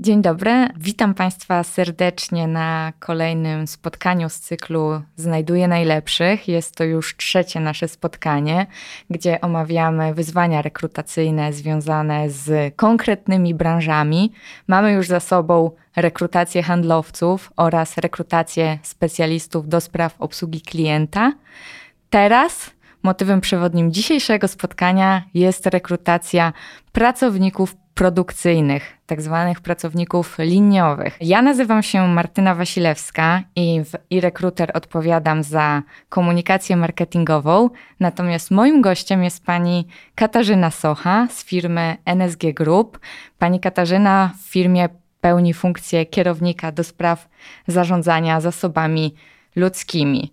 Dzień dobry, witam Państwa serdecznie na kolejnym spotkaniu z cyklu Znajduję Najlepszych. Jest to już trzecie nasze spotkanie, gdzie omawiamy wyzwania rekrutacyjne związane z konkretnymi branżami. Mamy już za sobą rekrutację handlowców oraz rekrutację specjalistów do spraw obsługi klienta. Teraz motywem przewodnim dzisiejszego spotkania jest rekrutacja pracowników produkcyjnych, tak zwanych pracowników liniowych. Ja nazywam się Martyna Wasilewska i w e-recruiter odpowiadam za komunikację marketingową, natomiast moim gościem jest pani Katarzyna Socha z firmy NSG Group. Pani Katarzyna w firmie pełni funkcję kierownika do spraw zarządzania zasobami ludzkimi.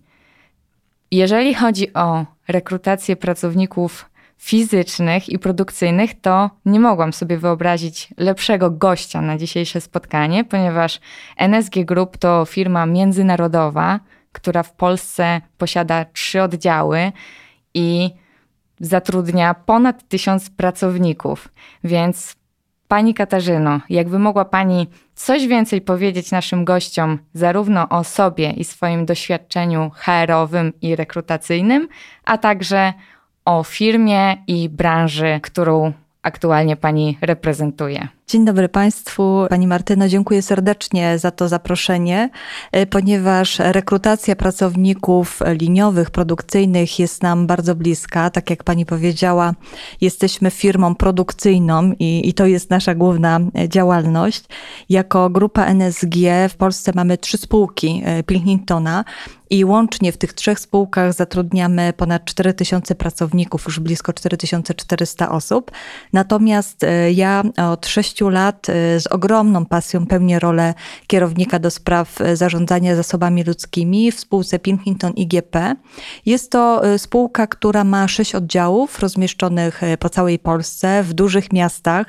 Jeżeli chodzi o rekrutację pracowników fizycznych i produkcyjnych, to nie mogłam sobie wyobrazić lepszego gościa na dzisiejsze spotkanie, ponieważ NSG Group to firma międzynarodowa, która w Polsce posiada trzy oddziały i zatrudnia ponad tysiąc pracowników. Więc Pani Katarzyno, jakby mogła Pani coś więcej powiedzieć naszym gościom, zarówno o sobie i swoim doświadczeniu HR-owym i rekrutacyjnym, a także o firmie i branży, którą aktualnie Pani reprezentuje. Dzień dobry Państwu. Pani Martyno, dziękuję serdecznie za to zaproszenie, e, ponieważ rekrutacja pracowników liniowych, produkcyjnych jest nam bardzo bliska. Tak jak Pani powiedziała, jesteśmy firmą produkcyjną i, i to jest nasza główna e, działalność. Jako grupa NSG w Polsce mamy trzy spółki e, Pilkingtona i łącznie w tych trzech spółkach zatrudniamy ponad 4000 pracowników, już blisko 4400 osób. Natomiast ja od 6 sześciu lat y, z ogromną pasją pełnię rolę kierownika do spraw y, zarządzania zasobami ludzkimi w spółce Pilkington IGP. Jest to y, spółka, która ma sześć oddziałów rozmieszczonych po całej Polsce, w dużych miastach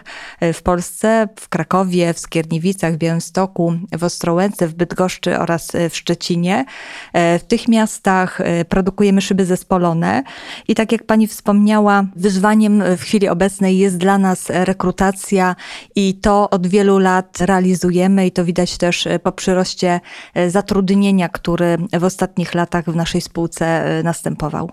w Polsce, w Krakowie, w Skierniewicach, w Białymstoku, w Ostrołęce, w Bydgoszczy oraz w Szczecinie. W tych miastach produkujemy szyby zespolone i tak jak pani wspomniała, wyzwaniem w chwili obecnej jest dla nas rekrutacja i to od wielu lat realizujemy i to widać też e, po przyroście e, zatrudnienia, który w ostatnich latach w naszej spółce e, następował.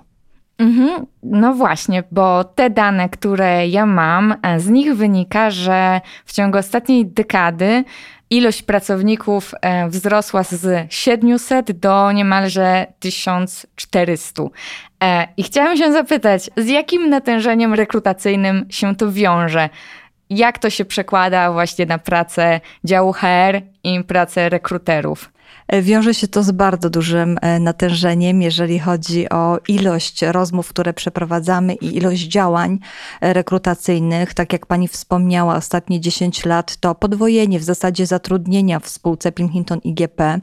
Mhm. No właśnie, bo te dane, które ja mam, z nich wynika, że w ciągu ostatniej dekady ilość pracowników wzrosła z 700 do niemalże 1400. I chciałam się zapytać, z jakim natężeniem rekrutacyjnym się to wiąże? Jak to się przekłada właśnie na pracę działu HR i pracę rekruterów? E, wiąże się to z bardzo dużym e, natężeniem, jeżeli chodzi o ilość rozmów, które przeprowadzamy i ilość działań e, rekrutacyjnych. Tak jak pani wspomniała, ostatnie 10 lat to podwojenie w zasadzie zatrudnienia w spółce Pilkington IGP.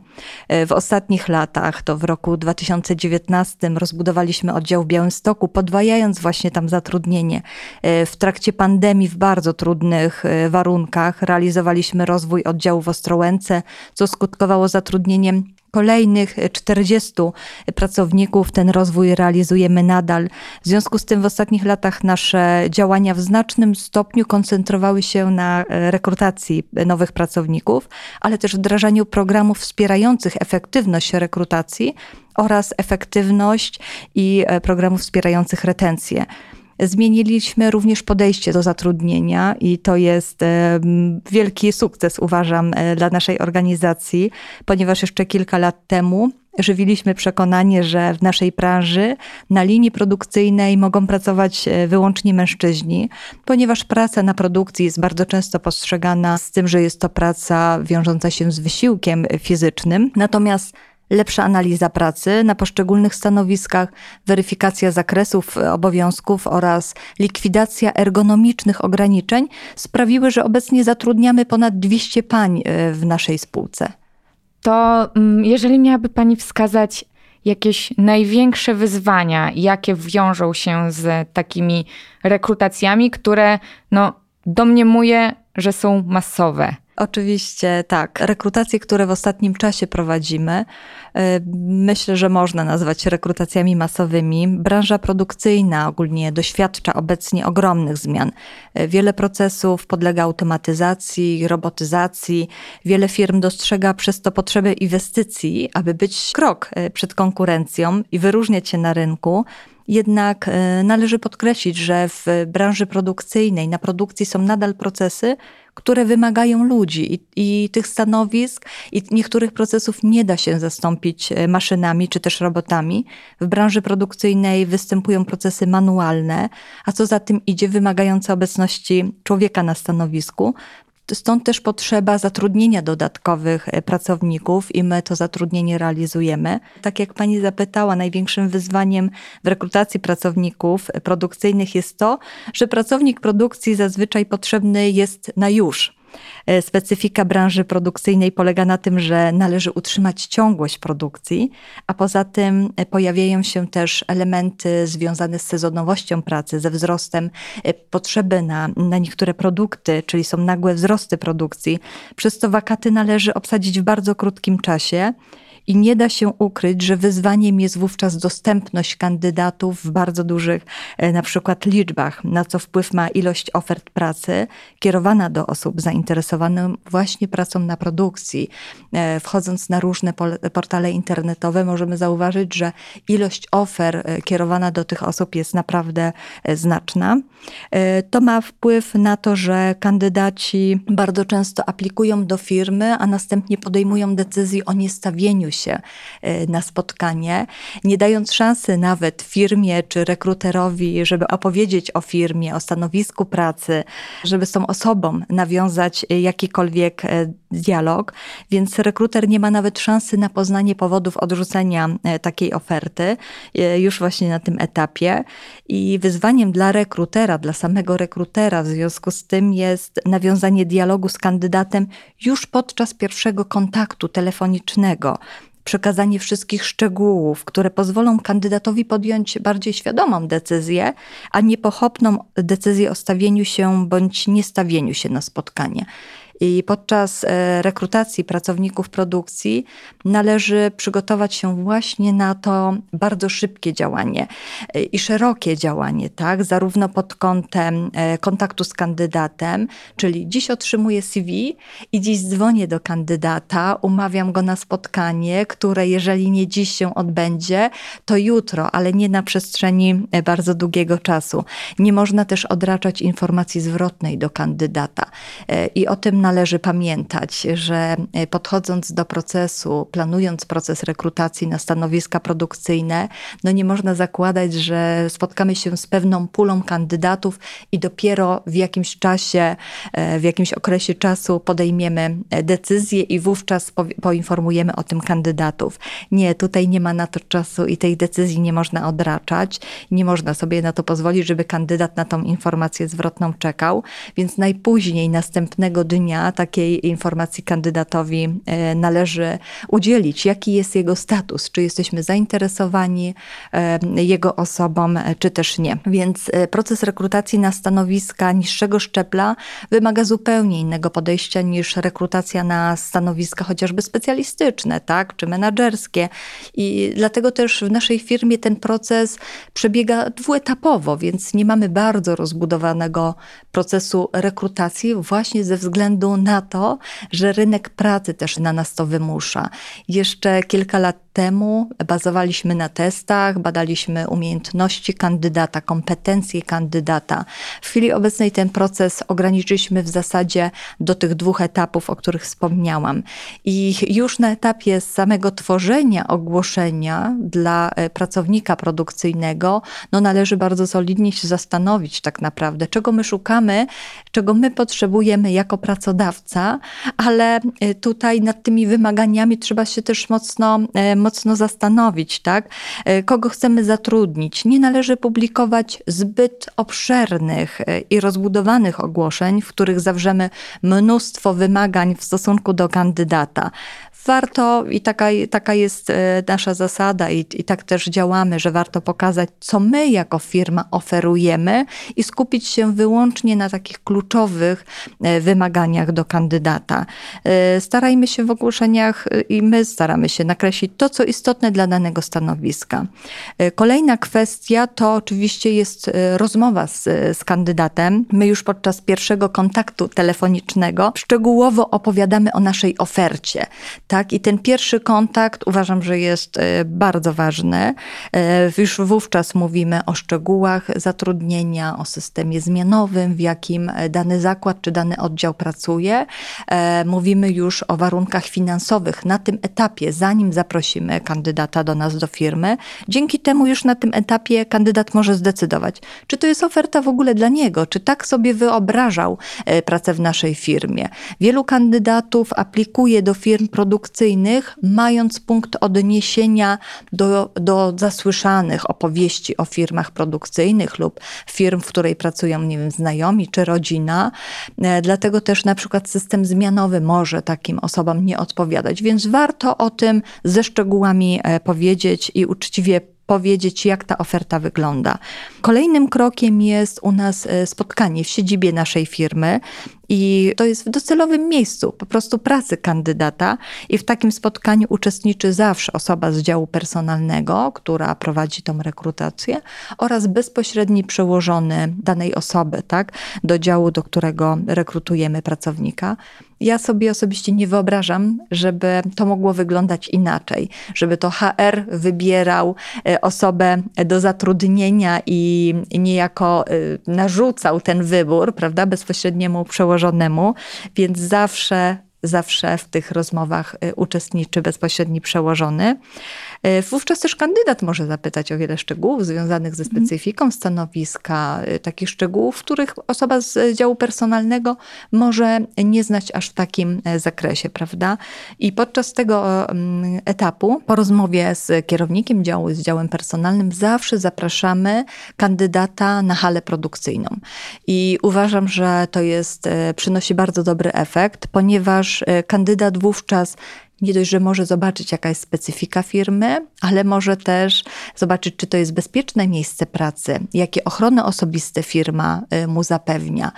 W ostatnich latach, to w roku 2019 rozbudowaliśmy oddział w Białymstoku, podwajając właśnie tam zatrudnienie. W trakcie pandemii w bardzo trudnych warunkach realizowaliśmy rozwój oddziału w Ostrołęce, co skutkowało zatrudnieniem zatrudnieniem kolejnych 40 pracowników. Ten rozwój realizujemy nadal. W związku z tym w ostatnich latach nasze działania w znacznym stopniu koncentrowały się na rekrutacji nowych pracowników, ale też wdrażaniu programów wspierających efektywność rekrutacji oraz efektywność i programów wspierających retencję. Zmieniliśmy również podejście do zatrudnienia i to jest wielki sukces, uważam, e, dla naszej organizacji, ponieważ jeszcze kilka lat temu żywiliśmy przekonanie, że w naszej branży na linii produkcyjnej mogą pracować e, wyłącznie mężczyźni, ponieważ praca na produkcji jest bardzo często postrzegana z tym, że jest to praca wiążąca się z wysiłkiem fizycznym. Natomiast lepsza analiza pracy na poszczególnych stanowiskach, weryfikacja zakresów obowiązków oraz likwidacja ergonomicznych ograniczeń sprawiły, że obecnie zatrudniamy ponad 200 pań e, w naszej spółce. To mm, jeżeli miałaby Pani wskazać jakieś największe wyzwania, jakie wiążą się z takimi rekrutacjami, które no, domniemuję, że są masowe. Oczywiście tak. Rekrutacje, które w ostatnim czasie prowadzimy, y, myślę, że można nazwać rekrutacjami masowymi. Branża produkcyjna ogólnie doświadcza obecnie ogromnych zmian. Y, wiele procesów podlega automatyzacji, robotyzacji. Wiele firm dostrzega przez to potrzebę inwestycji, aby być krok y, przed konkurencją i wyróżniać się na rynku. Jednak należy podkreślić, że w branży produkcyjnej na produkcji są nadal procesy, które wymagają ludzi i, i, tych stanowisk i niektórych procesów nie da się zastąpić e, maszynami czy też robotami. W branży produkcyjnej występują procesy manualne, a co za tym idzie, wymagające obecności człowieka na stanowisku. Stąd też potrzeba zatrudnienia dodatkowych e, pracowników i my to zatrudnienie realizujemy. Tak jak pani zapytała, największym wyzwaniem w rekrutacji pracowników e, produkcyjnych jest to, że pracownik produkcji zazwyczaj potrzebny jest na już specyfika branży produkcyjnej polega na tym, że należy utrzymać ciągłość produkcji, a poza tym e, pojawiają się też elementy związane z sezonowością pracy, ze wzrostem e, potrzeby na, na niektóre produkty, czyli są nagłe wzrosty produkcji. Przez to wakaty należy obsadzić w bardzo krótkim czasie. I nie da się ukryć, że wyzwaniem jest wówczas dostępność kandydatów w bardzo dużych e, na przykład liczbach, na co wpływ ma ilość ofert pracy kierowana do osób zainteresowanych właśnie pracą na produkcji. E, wchodząc na różne portale internetowe możemy zauważyć, że ilość ofert e, kierowana do tych osób jest naprawdę znaczna. To ma wpływ na to, że kandydaci bardzo często aplikują do firmy, a następnie podejmują decyzję o niestawieniu się e, na spotkanie, nie dając szansy nawet firmie czy rekruterowi, żeby opowiedzieć o firmie, o stanowisku pracy, żeby z tą osobą nawiązać jakikolwiek e, dialog, więc rekruter nie ma nawet szansy na poznanie powodów odrzucenia e, takiej oferty już właśnie na tym etapie. I wyzwaniem dla rekrutera, dla samego rekrutera w związku z tym jest nawiązanie dialogu z kandydatem już podczas pierwszego kontaktu telefonicznego przekazanie wszystkich szczegółów, które pozwolą kandydatowi podjąć bardziej świadomą decyzję, a nie pochopną decyzję o stawieniu się bądź niestawieniu się na spotkanie. I podczas e, rekrutacji pracowników produkcji należy przygotować się właśnie na to bardzo szybkie działanie e, i szerokie działanie, tak? Zarówno pod kątem e, kontaktu z kandydatem, czyli dziś otrzymuję CV i dziś dzwonię do kandydata, umawiam go na spotkanie, które jeżeli nie dziś się odbędzie, to jutro, ale nie na przestrzeni bardzo długiego czasu. Nie można też odraczać informacji zwrotnej do kandydata. I o tym należy należy pamiętać, że e, podchodząc do procesu, planując proces rekrutacji na stanowiska produkcyjne, no nie można zakładać, że spotkamy się z pewną pulą kandydatów i dopiero w jakimś czasie, e, w jakimś okresie czasu podejmiemy e, decyzję i wówczas poinformujemy o tym kandydatów. Nie, tutaj nie ma na to czasu i tej decyzji nie można odraczać. Nie można sobie na to pozwolić, żeby kandydat na tą informację zwrotną czekał, więc najpóźniej następnego dnia takiej informacji kandydatowi e, należy udzielić, jaki jest jego status, czy jesteśmy zainteresowani e, jego osobą, e, czy też nie. Więc proces rekrutacji na stanowiska niższego szczebla wymaga zupełnie innego podejścia niż rekrutacja na stanowiska chociażby specjalistyczne, tak, czy menedżerskie. I dlatego też w naszej firmie ten proces przebiega dwuetapowo, więc nie mamy bardzo rozbudowanego procesu rekrutacji właśnie ze względu na to, że rynek pracy też na nas to wymusza. Jeszcze kilka lat temu bazowaliśmy na testach, badaliśmy umiejętności kandydata, kompetencje kandydata. W chwili obecnej ten proces ograniczyliśmy w zasadzie do tych dwóch etapów, o których wspomniałam. I już na etapie samego tworzenia ogłoszenia dla e, pracownika produkcyjnego, no należy bardzo solidnie się zastanowić tak naprawdę, czego my szukamy, czego my potrzebujemy jako pracodawca, ale e, tutaj nad tymi wymaganiami trzeba się też mocno, e, mocno zastanowić, tak? E, kogo chcemy zatrudnić. Nie należy publikować zbyt obszernych e, i rozbudowanych ogłoszeń, w których zawrzemy mnóstwo wymagań w stosunku do kandydata warto, i taka, taka jest e, nasza zasada, i, i tak też działamy, że warto pokazać, co my jako firma oferujemy i skupić się wyłącznie na takich kluczowych wymaganiach do kandydata. Starajmy się w ogłoszeniach i my staramy się nakreślić to, co istotne dla danego stanowiska. Kolejna kwestia to oczywiście jest rozmowa z, z kandydatem. My już podczas pierwszego kontaktu telefonicznego szczegółowo opowiadamy o naszej ofercie tak? I ten pierwszy kontakt uważam, że jest e, bardzo ważny. E, już wówczas mówimy o szczegółach zatrudnienia, o systemie zmianowym, w jakim e, dany zakład czy dany oddział pracuje. Mówimy już o warunkach finansowych na tym etapie, zanim zaprosimy kandydata do nas do firmy. Dzięki temu już na tym etapie kandydat może zdecydować, czy to jest oferta w ogóle dla niego, czy tak sobie wyobrażał pracę w naszej firmie. Wielu kandydatów aplikuje do firm produkcyjnych, produkcyjnych, mając punkt odniesienia do, do zasłyszanych opowieści o firmach produkcyjnych lub firm, w której pracują, nie wiem, znajomi czy rodzina. E, dlatego też na przykład system zmianowy może takim osobom nie odpowiadać, więc warto o tym ze szczegółami e, powiedzieć i uczciwie powiedzieć, jak ta oferta wygląda. Kolejnym krokiem jest u nas e, spotkanie w siedzibie naszej firmy. I to jest w docelowym miejscu po prostu pracy kandydata, i w takim spotkaniu uczestniczy zawsze osoba z działu personalnego, która prowadzi tą rekrutację, oraz bezpośredni przełożony danej osoby, tak, do działu, do którego rekrutujemy pracownika. Ja sobie osobiście nie wyobrażam, żeby to mogło wyglądać inaczej, żeby to HR wybierał e, osobę do zatrudnienia i niejako e, narzucał ten wybór, prawda, bezpośredniemu przełożonemu, więc zawsze zawsze w tych rozmowach e, uczestniczy bezpośredni przełożony. E, wówczas też kandydat może zapytać o wiele szczegółów związanych ze mhm. specyfiką stanowiska, e, takich szczegółów, których osoba z działu personalnego może nie znać aż w takim e, zakresie, prawda? I podczas tego etapu, po rozmowie z kierownikiem działu, z działem personalnym, zawsze zapraszamy kandydata na halę produkcyjną. I uważam, że to jest, przynosi bardzo dobry efekt, ponieważ kandydat wówczas nie dość, że może zobaczyć, jaka jest specyfika firmy, ale może też zobaczyć, czy to jest bezpieczne miejsce pracy, jakie ochrony osobiste firma y, mu zapewnia.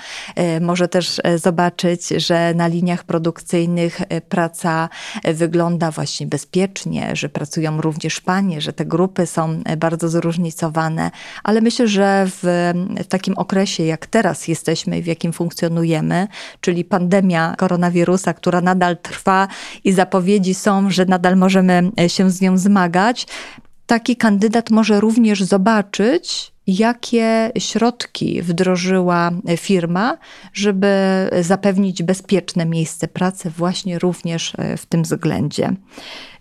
Y, może też y, zobaczyć, że na liniach produkcyjnych praca wygląda właśnie bezpiecznie, że pracują również panie, że te grupy są bardzo zróżnicowane, ale myślę, że w, w takim okresie, jak teraz jesteśmy, w jakim funkcjonujemy, czyli pandemia koronawirusa, która nadal trwa i zapowiedzi, zapowiedzi są, że nadal możemy e, się z nią zmagać, taki kandydat może również zobaczyć, jakie środki wdrożyła firma, żeby zapewnić bezpieczne miejsce pracy właśnie również e, w tym względzie.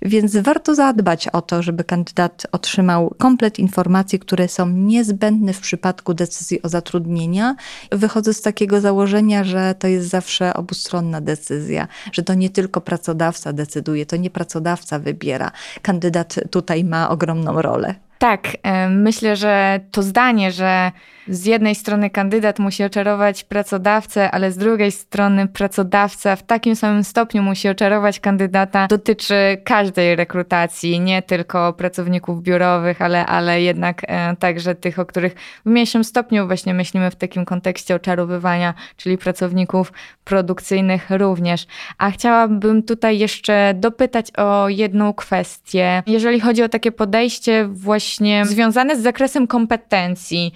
Więc warto zadbać o to, żeby kandydat otrzymał komplet informacji, które są niezbędne w przypadku decyzji o zatrudnienia. Wychodzę z takiego założenia, że to jest zawsze obustronna decyzja, że to nie tylko pracodawca decyduje, to nie pracodawca wybiera. Kandydat tutaj ma ogromną rolę. Tak, myślę, że to zdanie, że z jednej strony kandydat musi oczarować pracodawcę, ale z drugiej strony pracodawca w takim samym stopniu musi oczarować kandydata, dotyczy każdej rekrutacji, nie tylko pracowników biurowych, ale, ale jednak e, także tych, o których w mniejszym stopniu właśnie myślimy w takim kontekście oczarowywania, czyli pracowników produkcyjnych również. A chciałabym tutaj jeszcze dopytać o jedną kwestię. Jeżeli chodzi o takie podejście właśnie związane z zakresem kompetencji,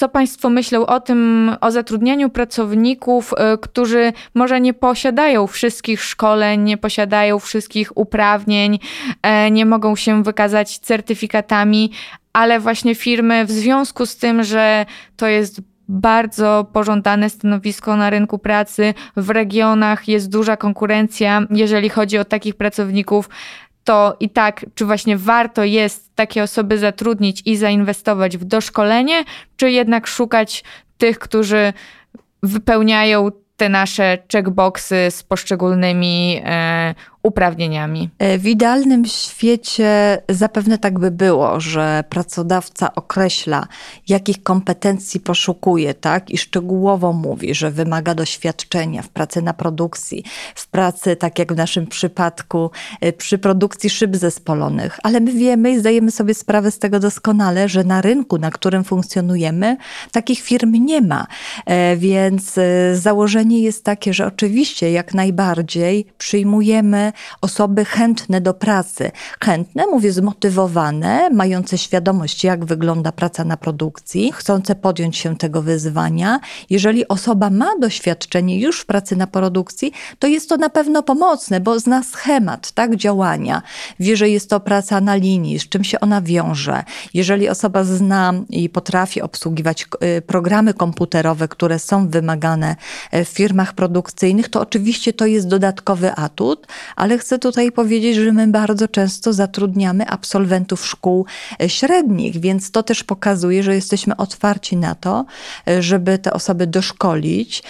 co Państwo myślą o tym, o zatrudnianiu pracowników, y, którzy może nie posiadają wszystkich szkoleń, nie posiadają wszystkich uprawnień, e, nie mogą się wykazać certyfikatami, ale właśnie firmy w związku z tym, że to jest bardzo pożądane stanowisko na rynku pracy. W regionach jest duża konkurencja, jeżeli chodzi o takich pracowników to i tak, czy właśnie warto jest takie osoby zatrudnić i zainwestować w doszkolenie, czy jednak szukać tych, którzy wypełniają te nasze checkboxy z poszczególnymi e, uprawnieniami. E, w idealnym świecie zapewne tak by było, że pracodawca określa, jakich kompetencji poszukuje, tak? I szczegółowo mówi, że wymaga doświadczenia w pracy na produkcji, w pracy, tak jak w naszym przypadku, e, przy produkcji szyb zespolonych. Ale my wiemy i zdajemy sobie sprawę z tego doskonale, że na rynku, na którym funkcjonujemy, takich firm nie ma. E, więc założenie jest takie, że oczywiście jak najbardziej przyjmujemy osoby chętne do pracy. Chętne, mówię, zmotywowane, mające świadomość, jak wygląda praca na produkcji, chcące podjąć się tego wyzwania. Jeżeli osoba ma doświadczenie już w pracy na produkcji, to jest to na pewno pomocne, bo zna schemat tak, działania, wie, że jest to praca na linii, z czym się ona wiąże. Jeżeli osoba zna i potrafi obsługiwać y, programy komputerowe, które są wymagane w firmach produkcyjnych, to oczywiście to jest dodatkowy atut, ale chcę tutaj powiedzieć, że my bardzo często zatrudniamy absolwentów szkół e, średnich, więc to też pokazuje, że jesteśmy otwarci na to, e, żeby te osoby doszkolić,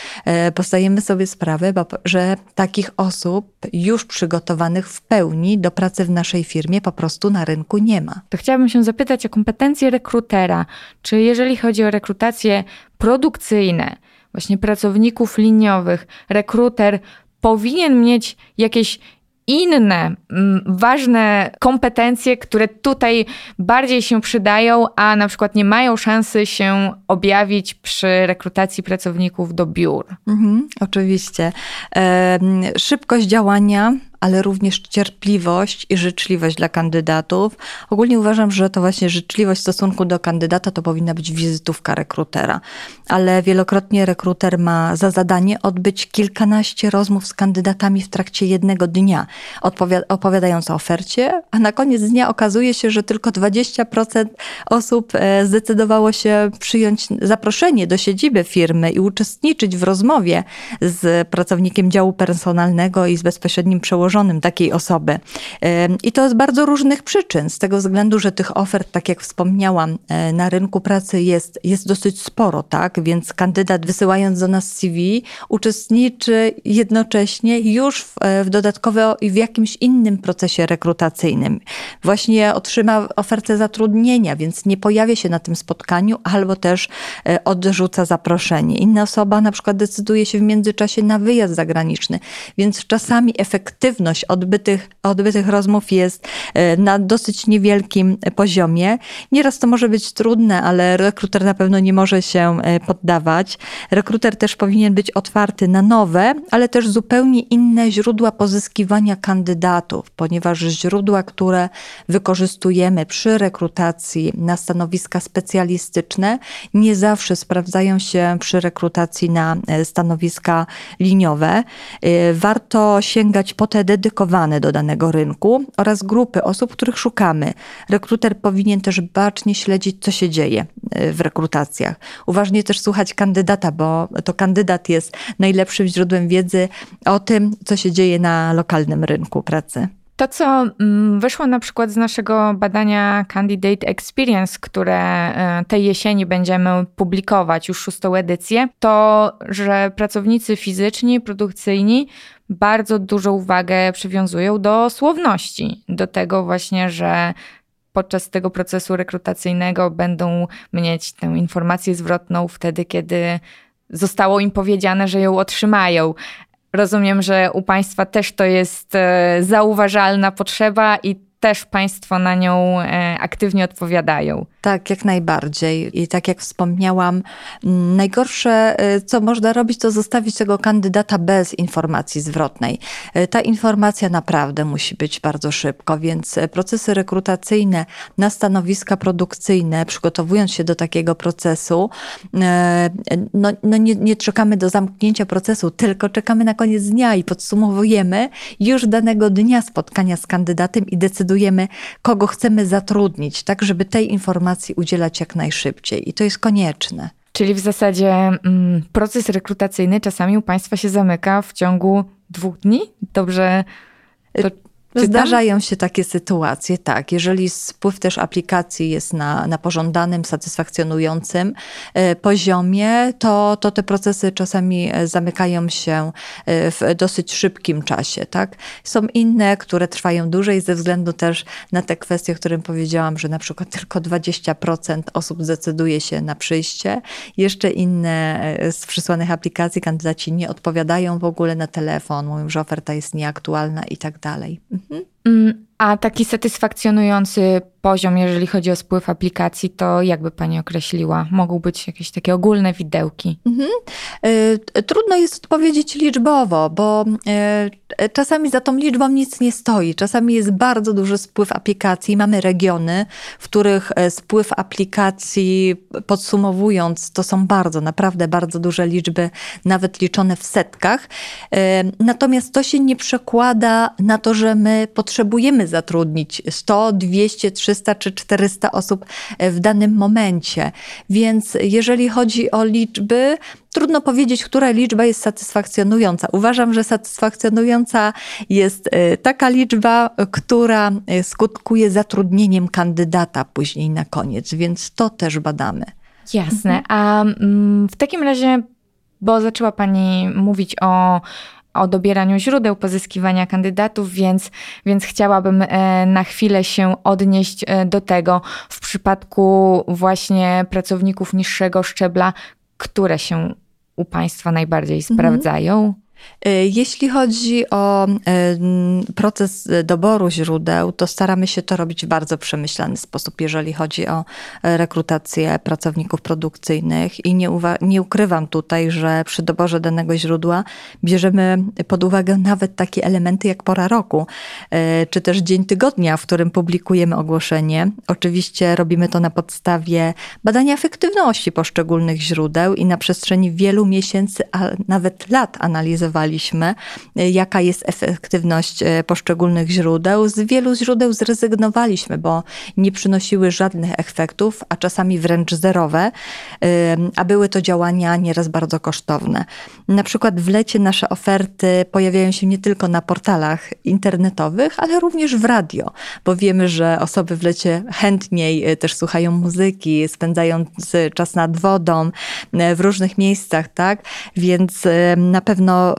bo zdajemy sobie sprawę, że takich osób już przygotowanych w pełni do pracy w naszej firmie po prostu na rynku nie ma. To chciałabym się zapytać o kompetencje rekrutera. Czy jeżeli chodzi o rekrutacje produkcyjne, właśnie pracowników liniowych, rekruter powinien mieć jakieś inne mm, ważne kompetencje, które tutaj bardziej się przydają, a na przykład nie mają szansy się objawić przy rekrutacji pracowników do biur. Mhm, oczywiście. Szybkość działania ale również cierpliwość i życzliwość dla kandydatów. Ogólnie uważam, że to właśnie życzliwość w stosunku do kandydata to powinna być wizytówka rekrutera, ale wielokrotnie rekruter ma za zadanie odbyć kilkanaście rozmów z kandydatami w trakcie jednego dnia, opowiadając o ofercie, a na koniec dnia okazuje się, że tylko 20% osób e, zdecydowało się przyjąć zaproszenie do siedziby firmy i uczestniczyć w rozmowie z pracownikiem działu personalnego i z bezpośrednim przełożeniem przełożonym takiej osoby. I to z bardzo różnych przyczyn, z tego względu, że tych ofert, tak jak wspomniałam, e, na rynku pracy jest, jest dosyć sporo, tak? Więc kandydat wysyłając do nas CV uczestniczy jednocześnie już w, e, w dodatkowo i w jakimś innym procesie rekrutacyjnym. Właśnie otrzyma ofertę zatrudnienia, więc nie pojawia się na tym spotkaniu albo też e, odrzuca zaproszenie. Inna osoba na przykład decyduje się w międzyczasie na wyjazd zagraniczny, więc czasami efektywność odbytych, odbytych rozmów jest e, na dosyć niewielkim poziomie. Nieraz to może być trudne, ale rekruter na pewno nie może się e, poddawać. Rekruter też powinien być otwarty na nowe, ale też zupełnie inne źródła pozyskiwania kandydatów, ponieważ źródła, które wykorzystujemy przy rekrutacji na stanowiska specjalistyczne, nie zawsze sprawdzają się przy rekrutacji na e, stanowiska liniowe. Warto sięgać po te dedykowane do danego rynku oraz grupy osób, których szukamy. Rekruter powinien też bacznie śledzić, co się dzieje e, w rekrutacjach. Uważnie też słuchać kandydata, bo to kandydat jest najlepszym źródłem wiedzy o tym, co się dzieje na lokalnym rynku pracy. To, co mm, wyszło na przykład z naszego badania Candidate Experience, które e, tej jesieni będziemy publikować, już szóstą edycję, to, że pracownicy fizyczni, produkcyjni bardzo dużą uwagę przywiązują do słowności, do tego właśnie, że podczas tego procesu rekrutacyjnego będą mieć tę informację zwrotną wtedy, kiedy zostało im powiedziane, że ją otrzymają. Rozumiem, że u Państwa też to jest e, zauważalna potrzeba i też Państwo na nią e, aktywnie odpowiadają. Tak, jak najbardziej. I tak jak wspomniałam, najgorsze, e, co można robić, to zostawić tego kandydata bez informacji zwrotnej. E, ta informacja naprawdę musi być bardzo szybko, więc procesy rekrutacyjne na stanowiska produkcyjne, przygotowując się do takiego procesu, no, no nie, nie czekamy do zamknięcia procesu, tylko czekamy na koniec dnia i podsumowujemy już danego dnia spotkania z kandydatem i decydujemy, decydujemy, kogo chcemy zatrudnić, tak żeby tej informacji udzielać jak najszybciej. I to jest konieczne. Czyli w zasadzie mm, proces rekrutacyjny czasami u Państwa się zamyka w ciągu dwóch dni? Dobrze. To... Zdarzają się takie sytuacje, tak. Jeżeli spływ też aplikacji jest na, na pożądanym, satysfakcjonującym e, poziomie, to, to te procesy czasami e, zamykają się e, w dosyć szybkim czasie, tak. Są inne, które trwają dłużej ze względu też na te kwestie, o którym powiedziałam, że na przykład tylko 20% osób zdecyduje się na przyjście. Jeszcze inne z przysłanych aplikacji kandydaci nie odpowiadają w ogóle na telefon, mówią, że oferta jest nieaktualna i tak dalej. Mhm. A taki satysfakcjonujący poziom, jeżeli chodzi o spływ aplikacji, to jakby Pani określiła? Mogą być jakieś takie ogólne widełki? Mhm. Y, trudno jest odpowiedzieć liczbowo, bo y, czasami za tą liczbą nic nie stoi. Czasami jest bardzo duży spływ aplikacji. Mamy regiony, w których e, spływ aplikacji, podsumowując, to są bardzo, naprawdę bardzo duże liczby, nawet liczone w setkach. Y, natomiast to się nie przekłada na to, że my potrzebujemy zatrudnić 100, 200, 300 czy 400 osób e, w danym momencie. Więc jeżeli chodzi o liczby, trudno powiedzieć, która liczba jest satysfakcjonująca. Uważam, że satysfakcjonująca jest e, taka liczba, która e, skutkuje zatrudnieniem kandydata później na koniec, więc to też badamy. Jasne. Mhm. A mm, w takim razie, bo zaczęła Pani mówić o o dobieraniu źródeł pozyskiwania kandydatów, więc, więc chciałabym e, na chwilę się odnieść e, do tego w przypadku właśnie pracowników niższego szczebla, które się u Państwa najbardziej mhm. sprawdzają. E, jeśli chodzi o e, proces doboru źródeł, to staramy się to robić w bardzo przemyślany sposób, jeżeli chodzi o e, rekrutację pracowników produkcyjnych. I nie, nie ukrywam tutaj, że przy doborze danego źródła bierzemy pod uwagę nawet takie elementy jak pora roku, czy też dzień tygodnia, w którym publikujemy ogłoszenie. Oczywiście robimy to na podstawie badania efektywności poszczególnych źródeł i na przestrzeni wielu miesięcy, a nawet lat analizowaliśmy analizowaliśmy, e, jaka jest efektywność e, poszczególnych źródeł. Z wielu źródeł zrezygnowaliśmy, bo nie przynosiły żadnych efektów, a czasami wręcz zerowe, e, a były to działania nieraz bardzo kosztowne. Na przykład w lecie nasze oferty pojawiają się nie tylko na portalach internetowych, ale również w radio, bo wiemy, że osoby w lecie chętniej też słuchają muzyki, spędzają czas nad wodą w różnych miejscach, tak? Więc na pewno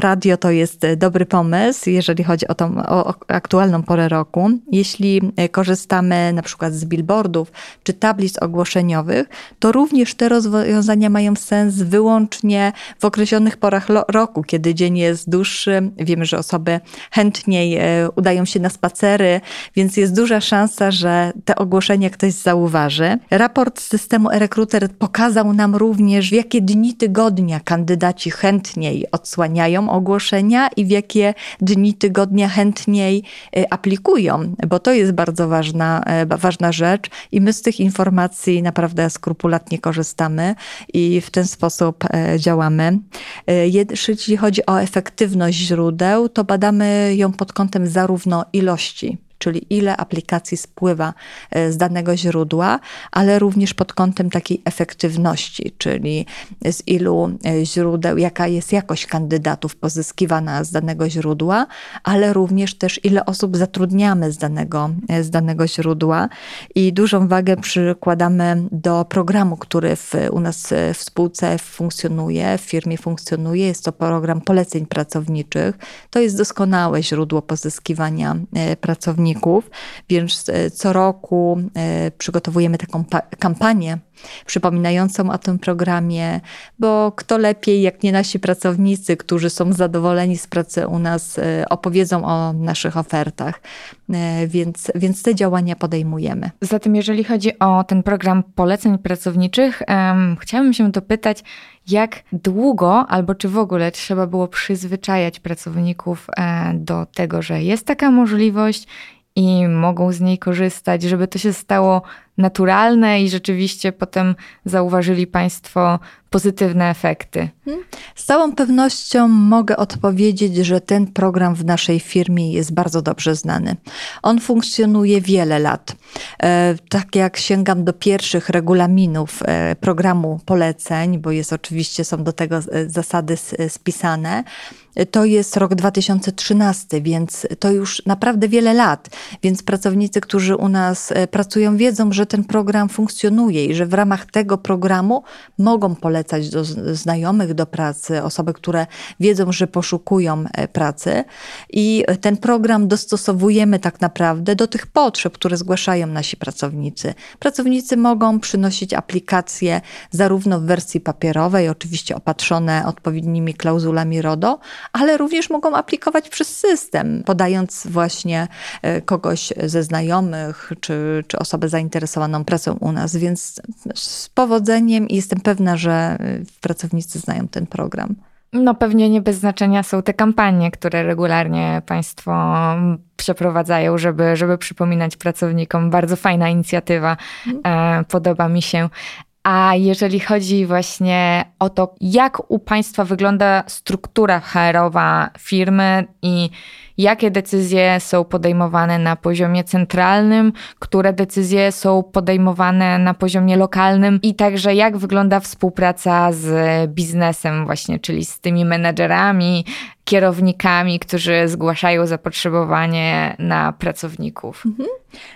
radio to jest dobry pomysł, jeżeli chodzi o tą o aktualną porę roku. Jeśli e, korzystamy na przykład z billboardów czy tablic ogłoszeniowych, to również te rozwiązania mają sens wyłącznie w określonych porach roku, kiedy dzień jest dłuższy. Wiemy, że osoby chętniej e, udają się na spacery, więc jest duża szansa, że te ogłoszenia ktoś zauważy. Raport systemu e-rekruter pokazał nam również, w jakie dni tygodnia kandydaci chętniej odsłaniają odsłaniają ogłoszenia i w jakie dni tygodnia chętniej y, aplikują, bo to jest bardzo ważna, e, ważna rzecz i my z tych informacji naprawdę skrupulatnie korzystamy i w ten sposób e, działamy. E, jeśli chodzi o efektywność źródeł, to badamy ją pod kątem zarówno ilości czyli ile aplikacji spływa e, z danego źródła, ale również pod kątem takiej efektywności, czyli z ilu e, źródeł, jaka jest jakość kandydatów pozyskiwana z danego źródła, ale również też ile osób zatrudniamy z danego, e, z danego źródła. I dużą wagę przykładamy do programu, który w, u nas w spółce funkcjonuje, w firmie funkcjonuje. Jest to program poleceń pracowniczych. To jest doskonałe źródło pozyskiwania pracowników pracowników, więc e, co roku e, przygotowujemy taką kampanię przypominającą o tym programie, bo kto lepiej, jak nie nasi pracownicy, którzy są zadowoleni z pracy u nas, e, opowiedzą o naszych ofertach. Więc, więc te działania podejmujemy. Zatem, jeżeli chodzi o ten program poleceń pracowniczych, um, chciałabym się dopytać, jak długo albo czy w ogóle trzeba było przyzwyczajać pracowników do tego, że jest taka możliwość i mogą z niej korzystać, żeby to się stało naturalne i rzeczywiście potem zauważyli Państwo pozytywne efekty? Hmm? Z całą pewnością mogę odpowiedzieć, że ten program w naszej firmie jest bardzo dobrze znany. On funkcjonuje wiele lat. E, tak jak sięgam do pierwszych regulaminów e, programu poleceń, bo jest oczywiście, są do tego e, zasady spisane, to jest rok 2013, więc to już naprawdę wiele lat. Więc pracownicy, którzy u nas e, pracują, wiedzą, że ten program funkcjonuje i że w ramach tego programu mogą polecać do znajomych do pracy, osoby, które wiedzą, że poszukują e, pracy. I ten program dostosowujemy tak naprawdę do tych potrzeb, które zgłaszają nasi pracownicy. Pracownicy mogą przynosić aplikacje zarówno w wersji papierowej, oczywiście opatrzone odpowiednimi klauzulami RODO, ale również mogą aplikować przez system, podając właśnie e, kogoś ze znajomych czy, czy osobę zainteresowaną pracą u nas. Więc z powodzeniem i jestem pewna, że e, pracownicy znają ten program. No pewnie nie bez znaczenia są te kampanie, które regularnie Państwo przeprowadzają, żeby, żeby przypominać pracownikom. Bardzo fajna inicjatywa, mhm. e, podoba mi się. A jeżeli chodzi właśnie o to, jak u Państwa wygląda struktura HR-owa firmy i jakie decyzje są podejmowane na poziomie centralnym, które decyzje są podejmowane na poziomie lokalnym i także jak wygląda współpraca z biznesem właśnie, czyli z tymi menedżerami, kierownikami, którzy zgłaszają zapotrzebowanie na pracowników. Mhm.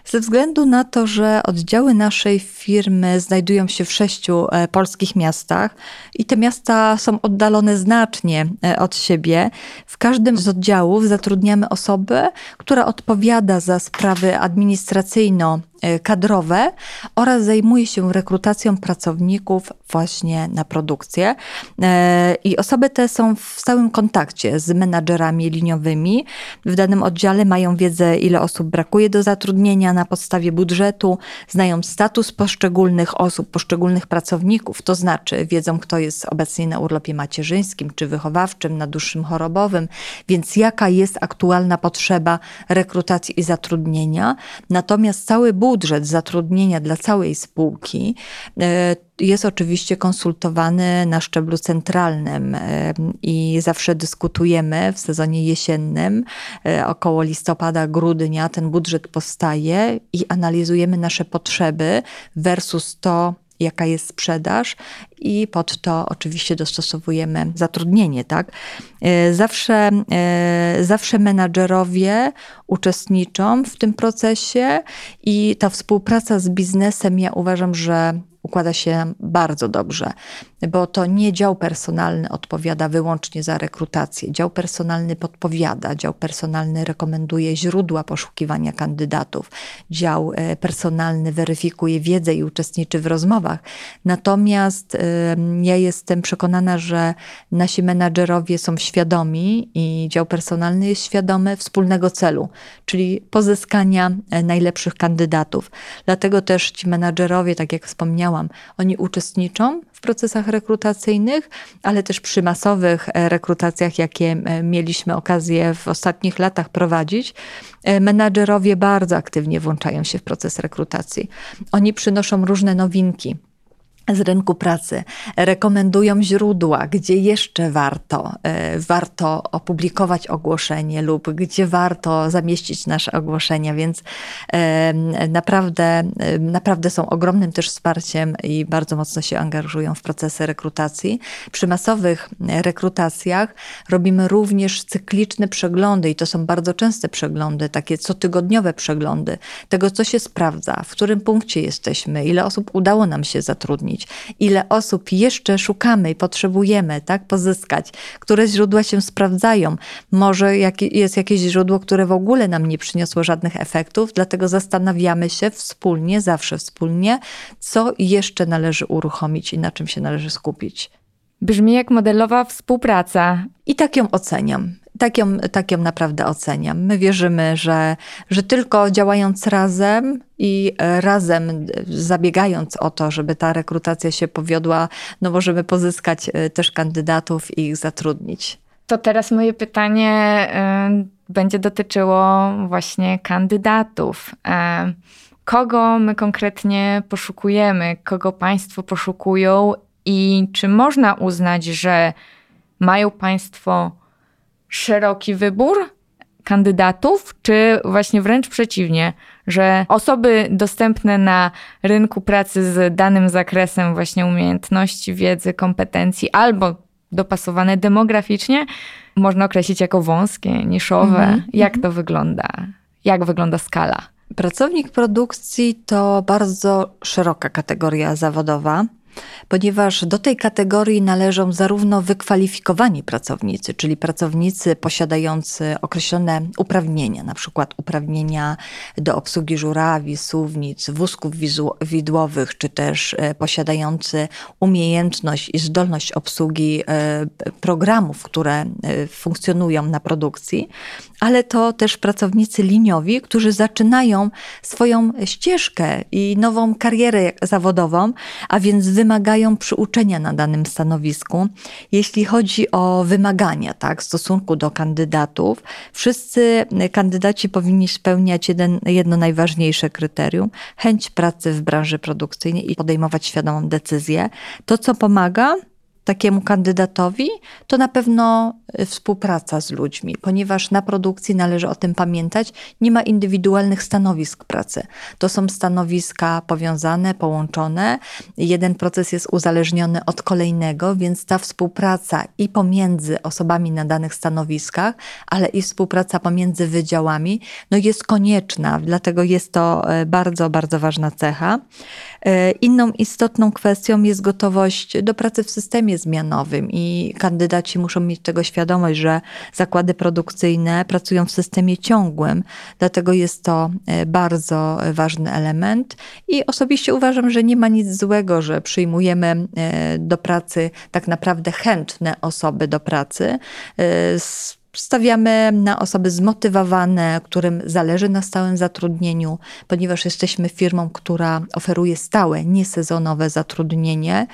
Ze względu na to, że oddziały naszej firmy znajdują się w sześciu e, polskich miastach i te miasta są oddalone znacznie e, od siebie, w każdym z oddziałów zatrudniamy osobę, która odpowiada za sprawy administracyjno kadrowe oraz zajmuje się rekrutacją pracowników właśnie na produkcję. E, I osoby te są w stałym kontakcie z menadżerami liniowymi. W danym oddziale mają wiedzę, ile osób brakuje do zatrudnienia na podstawie budżetu, znają status poszczególnych osób, poszczególnych pracowników, to znaczy wiedzą, kto jest obecnie na urlopie macierzyńskim czy wychowawczym, na dłuższym chorobowym, więc jaka jest aktualna potrzeba rekrutacji i zatrudnienia. Natomiast cały budżet budżet zatrudnienia dla całej spółki e, jest oczywiście konsultowany na szczeblu centralnym e, i zawsze dyskutujemy w sezonie jesiennym, e, około listopada, grudnia ten budżet powstaje i analizujemy nasze potrzeby versus to, jaka jest sprzedaż i pod to oczywiście dostosowujemy zatrudnienie, tak? E, zawsze, e, zawsze menadżerowie uczestniczą w tym procesie i ta współpraca z biznesem, ja uważam, że układa się bardzo dobrze, bo to nie dział personalny odpowiada wyłącznie za rekrutację. Dział personalny podpowiada, dział personalny rekomenduje źródła poszukiwania kandydatów, dział e, personalny weryfikuje wiedzę i uczestniczy w rozmowach. Natomiast ja jestem przekonana, że nasi menadżerowie są świadomi i dział personalny jest świadomy wspólnego celu, czyli pozyskania e, najlepszych kandydatów. Dlatego też ci menadżerowie, tak jak wspomniałam, oni uczestniczą procesach rekrutacyjnych, ale też przy masowych e, rekrutacjach, jakie e, mieliśmy okazję w ostatnich latach prowadzić, e, menadżerowie bardzo aktywnie włączają się w proces rekrutacji. Oni przynoszą różne nowinki z rynku pracy rekomendują źródła, gdzie jeszcze warto, e, warto opublikować ogłoszenie lub gdzie warto zamieścić nasze ogłoszenia, więc naprawdę, naprawdę są ogromnym też wsparciem i bardzo mocno się angażują w procesy rekrutacji. Przy masowych rekrutacjach robimy również cykliczne przeglądy i to są bardzo częste przeglądy, takie cotygodniowe przeglądy tego, co się sprawdza, w którym punkcie jesteśmy, ile osób udało nam się zatrudnić ile osób jeszcze szukamy i potrzebujemy tak, pozyskać, które źródła się sprawdzają. Może jest jakieś źródło, które w ogóle nam nie przyniosło żadnych efektów, dlatego zastanawiamy się wspólnie, zawsze wspólnie, co jeszcze należy uruchomić i na czym się należy skupić. Brzmi jak modelowa współpraca. I tak ją oceniam. Tak ją, tak ją naprawdę oceniam. My wierzymy, że, że tylko działając razem i razem zabiegając o to, żeby ta rekrutacja się powiodła, no możemy pozyskać e, też kandydatów i ich zatrudnić. To teraz moje pytanie będzie dotyczyło właśnie kandydatów. Kogo my konkretnie poszukujemy, kogo Państwo poszukują i czy można uznać, że mają Państwo szeroki wybór kandydatów, czy właśnie wręcz przeciwnie, że osoby dostępne na rynku pracy z danym zakresem właśnie umiejętności, wiedzy, kompetencji albo dopasowane demograficznie, można określić jako wąskie, niszowe. Mhm. Jak to wygląda? Jak wygląda skala? Pracownik produkcji to bardzo szeroka kategoria zawodowa ponieważ do tej kategorii należą zarówno wykwalifikowani pracownicy, czyli pracownicy posiadający określone uprawnienia, na przykład uprawnienia do obsługi żurawi, suwnic, wózków widłowych, czy też e, posiadający umiejętność i zdolność obsługi e, programów, które e, funkcjonują na produkcji, ale to też pracownicy liniowi, którzy zaczynają swoją ścieżkę i nową karierę zawodową, a więc wymagają przyuczenia na danym stanowisku. Jeśli chodzi o wymagania tak, w stosunku do kandydatów, wszyscy kandydaci powinni spełniać jeden, jedno najważniejsze kryterium chęć pracy w branży produkcyjnej i podejmować świadomą decyzję. To, co pomaga, takiemu kandydatowi, to na pewno y, współpraca z ludźmi, ponieważ na produkcji należy o tym pamiętać, nie ma indywidualnych stanowisk pracy. To są stanowiska powiązane, połączone. Jeden proces jest uzależniony od kolejnego, więc ta współpraca i pomiędzy osobami na danych stanowiskach, ale i współpraca pomiędzy wydziałami, no jest konieczna, dlatego jest to y, bardzo, bardzo ważna cecha. Y, inną istotną kwestią jest gotowość do pracy w systemie zmianowym i kandydaci muszą mieć tego świadomość, że zakłady produkcyjne pracują w systemie ciągłym, dlatego jest to e, bardzo ważny element. I osobiście uważam, że nie ma nic złego, że przyjmujemy e, do pracy tak naprawdę chętne osoby do pracy. E, Stawiamy na osoby zmotywowane, którym zależy na stałym zatrudnieniu, ponieważ jesteśmy firmą, która oferuje stałe, niesezonowe zatrudnienie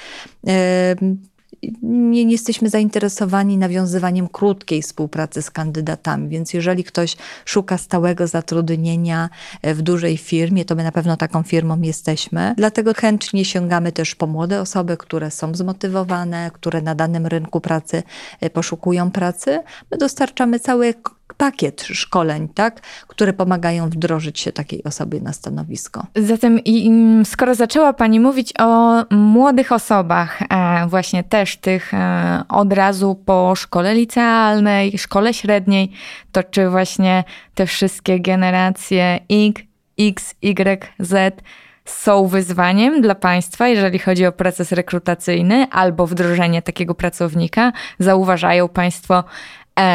nie, nie, jesteśmy zainteresowani nawiązywaniem krótkiej współpracy z kandydatami, więc jeżeli ktoś szuka stałego zatrudnienia e, w dużej firmie, to my na pewno taką firmą jesteśmy. Dlatego chętnie sięgamy też po młode osoby, które są zmotywowane, które na danym rynku pracy e, poszukują pracy. My dostarczamy cały pakiet szkoleń, tak, które pomagają wdrożyć się takiej osobie na stanowisko. Zatem skoro zaczęła Pani mówić o młodych osobach, e, właśnie też tych e, od razu po szkole licealnej, szkole średniej, to czy właśnie te wszystkie generacje X, Y, Z są wyzwaniem dla państwa, jeżeli chodzi o proces rekrutacyjny albo wdrożenie takiego pracownika? Zauważają państwo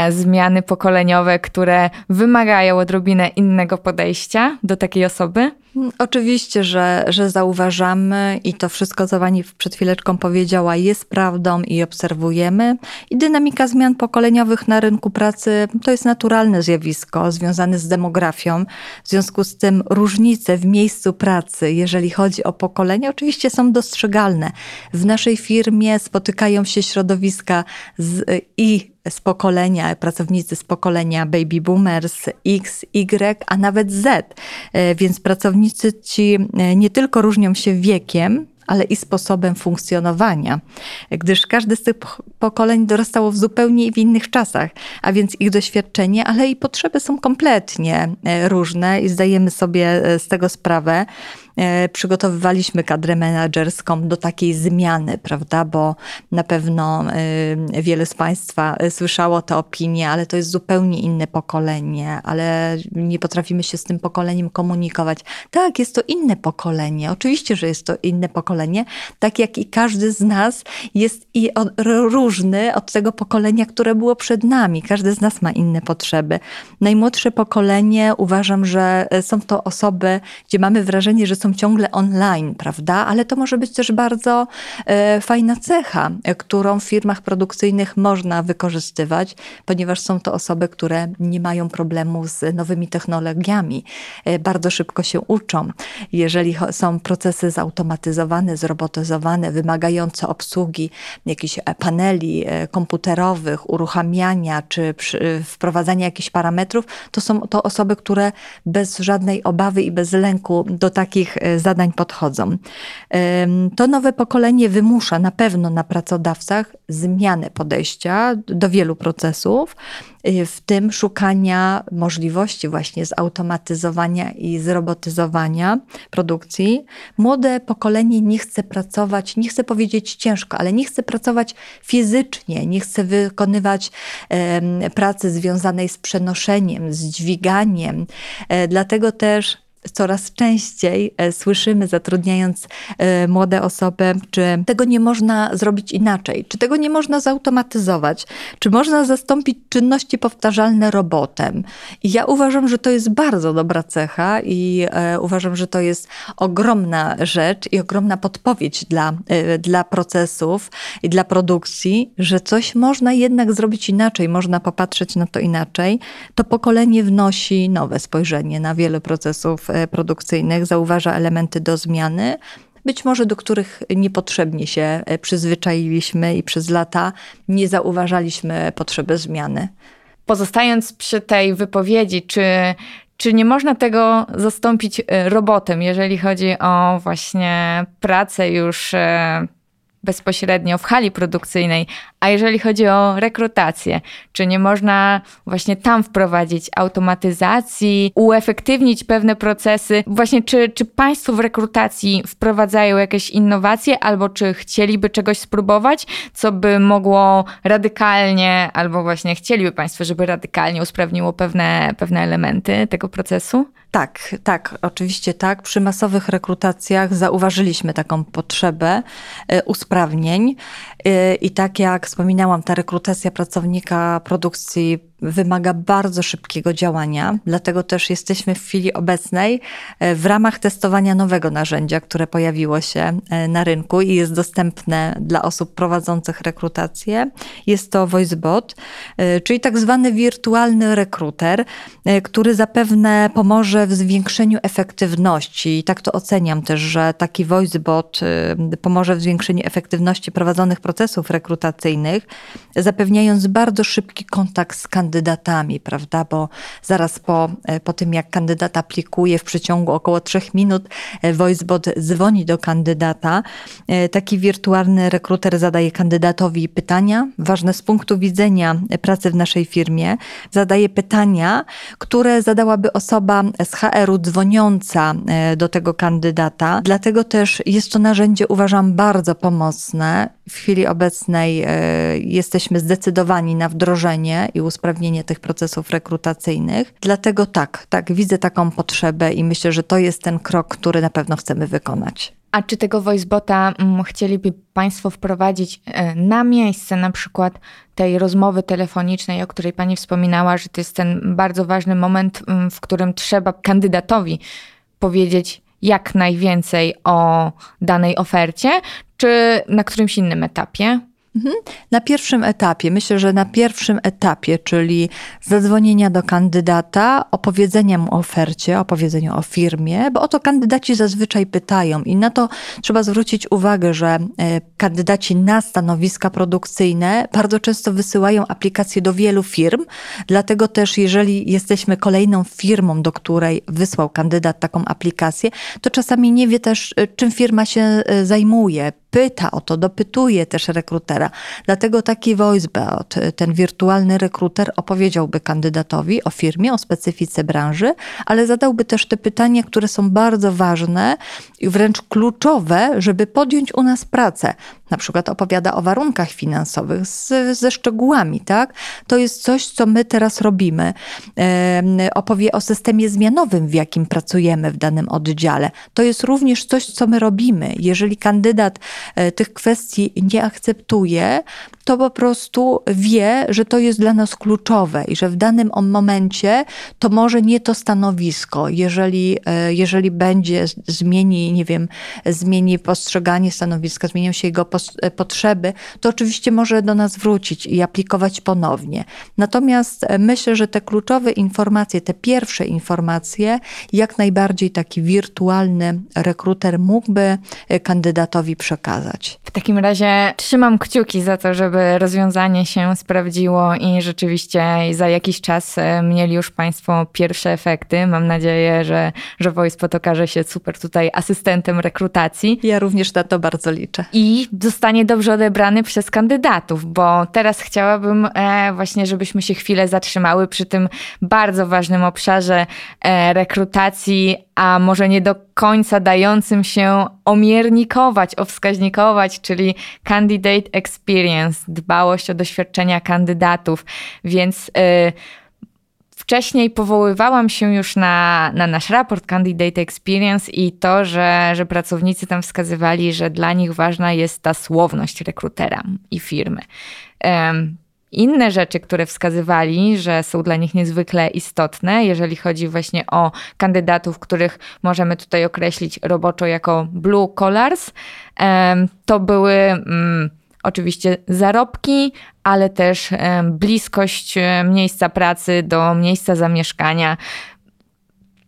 zmiany pokoleniowe, które wymagają odrobinę innego podejścia do takiej osoby? Oczywiście, że, że zauważamy i to wszystko, co Pani przed chwileczką powiedziała, jest prawdą i obserwujemy. I dynamika zmian pokoleniowych na rynku pracy to jest naturalne zjawisko związane z demografią. W związku z tym różnice w miejscu pracy, jeżeli chodzi o pokolenie, oczywiście są dostrzegalne. W naszej firmie spotykają się środowiska z, i z pokolenia, pracownicy z pokolenia baby boomers X, Y, a nawet Z. E, więc pracownicy ci e, nie tylko różnią się wiekiem, ale i sposobem funkcjonowania, gdyż każde z tych pokoleń dorastało w zupełnie w innych czasach, a więc ich doświadczenie, ale i potrzeby są kompletnie e, różne i zdajemy sobie z tego sprawę. E, przygotowywaliśmy kadrę menedżerską do takiej zmiany, prawda? Bo na pewno e, wiele z Państwa e, słyszało te opinie, ale to jest zupełnie inne pokolenie, ale nie potrafimy się z tym pokoleniem komunikować. Tak, jest to inne pokolenie. Oczywiście, że jest to inne pokolenie, tak jak i każdy z nas jest i różny od tego pokolenia, które było przed nami. Każdy z nas ma inne potrzeby. Najmłodsze pokolenie uważam, że są to osoby, gdzie mamy wrażenie, że są są ciągle online, prawda? Ale to może być też bardzo e, fajna cecha, e, którą w firmach produkcyjnych można wykorzystywać, ponieważ są to osoby, które nie mają problemu z nowymi technologiami, e, bardzo szybko się uczą. Jeżeli są procesy zautomatyzowane, zrobotyzowane, wymagające obsługi jakichś paneli komputerowych, uruchamiania czy wprowadzania jakichś parametrów, to są to osoby, które bez żadnej obawy i bez lęku do takich zadań podchodzą. To nowe pokolenie wymusza na pewno na pracodawcach zmianę podejścia do wielu procesów, y, w tym szukania możliwości właśnie zautomatyzowania i zrobotyzowania produkcji. Młode pokolenie nie chce pracować, nie chce powiedzieć ciężko, ale nie chce pracować fizycznie, nie chce wykonywać pracy związanej z przenoszeniem, z dźwiganiem. E, dlatego też coraz częściej e, słyszymy, zatrudniając e, młode osoby, czy tego nie można zrobić inaczej, czy tego nie można zautomatyzować, czy można zastąpić czynności powtarzalne robotem. I ja uważam, że to jest bardzo dobra cecha i e, uważam, że to jest ogromna rzecz i ogromna podpowiedź dla, dla procesów i dla produkcji, że coś można jednak zrobić inaczej, można popatrzeć na to inaczej. To pokolenie wnosi nowe spojrzenie na wiele procesów produkcyjnych zauważa elementy do zmiany, być może do których niepotrzebnie się e, przyzwyczailiśmy i przez lata nie zauważaliśmy potrzeby zmiany. Pozostając przy tej wypowiedzi, czy, czy nie można tego zastąpić e, robotem, jeżeli chodzi o właśnie pracę już bezpośrednio w hali produkcyjnej, a jeżeli chodzi o rekrutację, czy nie można właśnie tam wprowadzić automatyzacji, uefektywnić pewne procesy? Właśnie, czy, czy Państwo w rekrutacji wprowadzają jakieś innowacje, albo czy chcieliby czegoś spróbować, co by mogło radykalnie, albo właśnie chcieliby Państwo, żeby radykalnie usprawniło pewne, pewne elementy tego procesu? Tak, tak, oczywiście tak. Przy masowych rekrutacjach zauważyliśmy taką potrzebę e, usprawnień e, i tak jak wspominałam, ta rekrutacja pracownika produkcji wymaga bardzo szybkiego działania, dlatego też jesteśmy w chwili obecnej e, w ramach testowania nowego narzędzia, które pojawiło się e, na rynku i jest dostępne dla osób prowadzących rekrutację. Jest to VoiceBot, e, czyli tak zwany wirtualny rekruter, który zapewne pomoże w zwiększeniu efektywności. I tak to oceniam też, że taki VoiceBot pomoże w zwiększeniu efektywności prowadzonych procesów rekrutacyjnych, zapewniając bardzo szybki kontakt z kandydatem kandydatami, prawda? Bo zaraz po, e, po tym, jak kandydat aplikuje, w przeciągu około trzech minut e, VoiceBot dzwoni do kandydata. E, taki wirtualny rekruter zadaje kandydatowi pytania ważne z punktu widzenia pracy w naszej firmie. Zadaje pytania, które zadałaby osoba z HR-u dzwoniąca do tego kandydata. Dlatego też jest to narzędzie, uważam, bardzo pomocne. W chwili obecnej jesteśmy zdecydowani na wdrożenie i usprawnienie usprawnienie tych procesów rekrutacyjnych. Dlatego tak, tak, widzę taką potrzebę i myślę, że to jest ten krok, który na pewno chcemy wykonać. A czy tego voicebota mm, chcieliby Państwo wprowadzić e, na miejsce, na przykład tej rozmowy telefonicznej, o której Pani wspominała, że to jest ten bardzo ważny moment, mm, w którym trzeba kandydatowi powiedzieć jak najwięcej o danej ofercie, czy na którymś innym etapie? Mhm. Na pierwszym etapie, myślę, że na pierwszym etapie, czyli zadzwonienia do kandydata, opowiedzenia mu o ofercie, opowiedzeniu o firmie, bo o to kandydaci zazwyczaj pytają i na to trzeba zwrócić uwagę, że e, kandydaci na stanowiska produkcyjne bardzo często wysyłają aplikacje do wielu firm, dlatego też jeżeli jesteśmy kolejną firmą, do której wysłał kandydat taką aplikację, to czasami nie wie też, e, czym firma się e, zajmuje pyta o to, dopytuje też rekrutera. Dlatego taki voicebot, ten wirtualny rekruter opowiedziałby kandydatowi o firmie, o specyfice branży, ale zadałby też te pytania, które są bardzo ważne i wręcz kluczowe, żeby podjąć u nas pracę na przykład opowiada o warunkach finansowych z, ze szczegółami, tak? To jest coś, co my teraz robimy. Opowie o systemie zmianowym, w jakim pracujemy w danym oddziale. To jest również coś, co my robimy. Jeżeli kandydat e, tych kwestii nie akceptuje, wie, to po prostu wie, że to jest dla nas kluczowe i że w danym momencie to może nie to stanowisko. Jeżeli, e, jeżeli będzie, zmieni, nie wiem, zmieni postrzeganie stanowiska, zmienią się jego e, potrzeby, to oczywiście może do nas wrócić i aplikować ponownie. Natomiast e, myślę, że te kluczowe informacje, te pierwsze informacje, jak najbardziej taki wirtualny rekruter mógłby kandydatowi przekazać. W takim razie trzymam kciuki za to, żeby żeby rozwiązanie się sprawdziło i rzeczywiście za jakiś czas e, mieli już Państwo pierwsze efekty. Mam nadzieję, że, że VoicePod okaże się super tutaj asystentem rekrutacji. Ja również na to bardzo liczę. I zostanie dobrze odebrany przez kandydatów, bo teraz chciałabym e, właśnie, żebyśmy się chwilę zatrzymały przy tym bardzo ważnym obszarze e, rekrutacji, a może nie do końca dającym się omiernikować, owskaźnikować, czyli candidate experience, dbałość o doświadczenia kandydatów. Więc yy, wcześniej powoływałam się już na, na nasz raport Candidate Experience i to, że, że pracownicy tam wskazywali, że dla nich ważna jest ta słowność rekrutera i firmy. Inne rzeczy, które wskazywali, że są dla nich niezwykle istotne, jeżeli chodzi właśnie o kandydatów, których możemy tutaj określić roboczo jako blue collars, to były mm, oczywiście zarobki, ale też bliskość miejsca pracy do miejsca zamieszkania.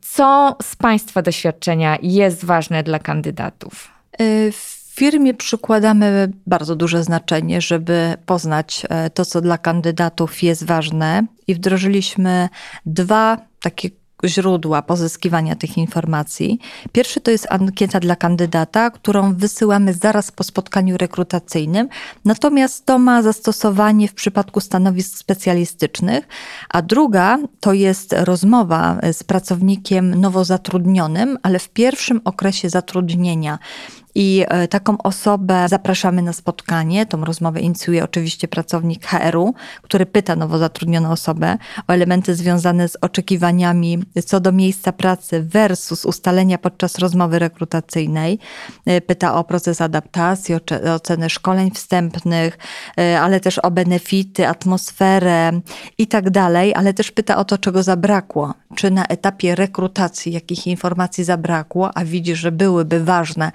Co z Państwa doświadczenia jest ważne dla kandydatów? Y, firmie przykładamy bardzo duże znaczenie, żeby poznać e, to, co dla kandydatów jest ważne, i wdrożyliśmy dwa takie źródła pozyskiwania tych informacji. Pierwszy to jest ankieta dla kandydata, którą wysyłamy zaraz po spotkaniu rekrutacyjnym, natomiast to ma zastosowanie w przypadku stanowisk specjalistycznych, a druga to jest rozmowa z pracownikiem nowo zatrudnionym, ale w pierwszym okresie zatrudnienia. I e, taką osobę zapraszamy na spotkanie. Tą rozmowę inicjuje oczywiście pracownik HR-u, który pyta nowo zatrudnioną osobę o elementy związane z oczekiwaniami co do miejsca pracy versus ustalenia podczas rozmowy rekrutacyjnej. E, pyta o proces adaptacji, o ocenę szkoleń wstępnych, e, ale też o benefity, atmosferę i tak dalej, ale też pyta o to, czego zabrakło. Czy na etapie rekrutacji jakich informacji zabrakło, a widzi, że byłyby ważne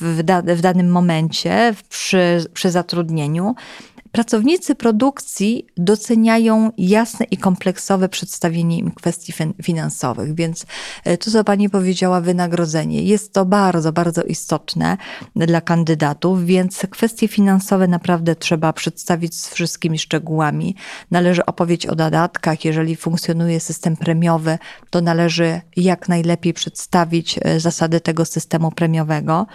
w, da, w danym momencie przy, przy zatrudnieniu. Pracownicy produkcji doceniają jasne i kompleksowe przedstawienie im kwestii finansowych, więc e, to, co Pani powiedziała, wynagrodzenie, jest to bardzo, bardzo istotne dla kandydatów, więc kwestie finansowe naprawdę trzeba przedstawić z wszystkimi szczegółami. Należy opowiedzieć o dodatkach, jeżeli funkcjonuje system premiowy, to należy jak najlepiej przedstawić e, zasady tego systemu premiowego.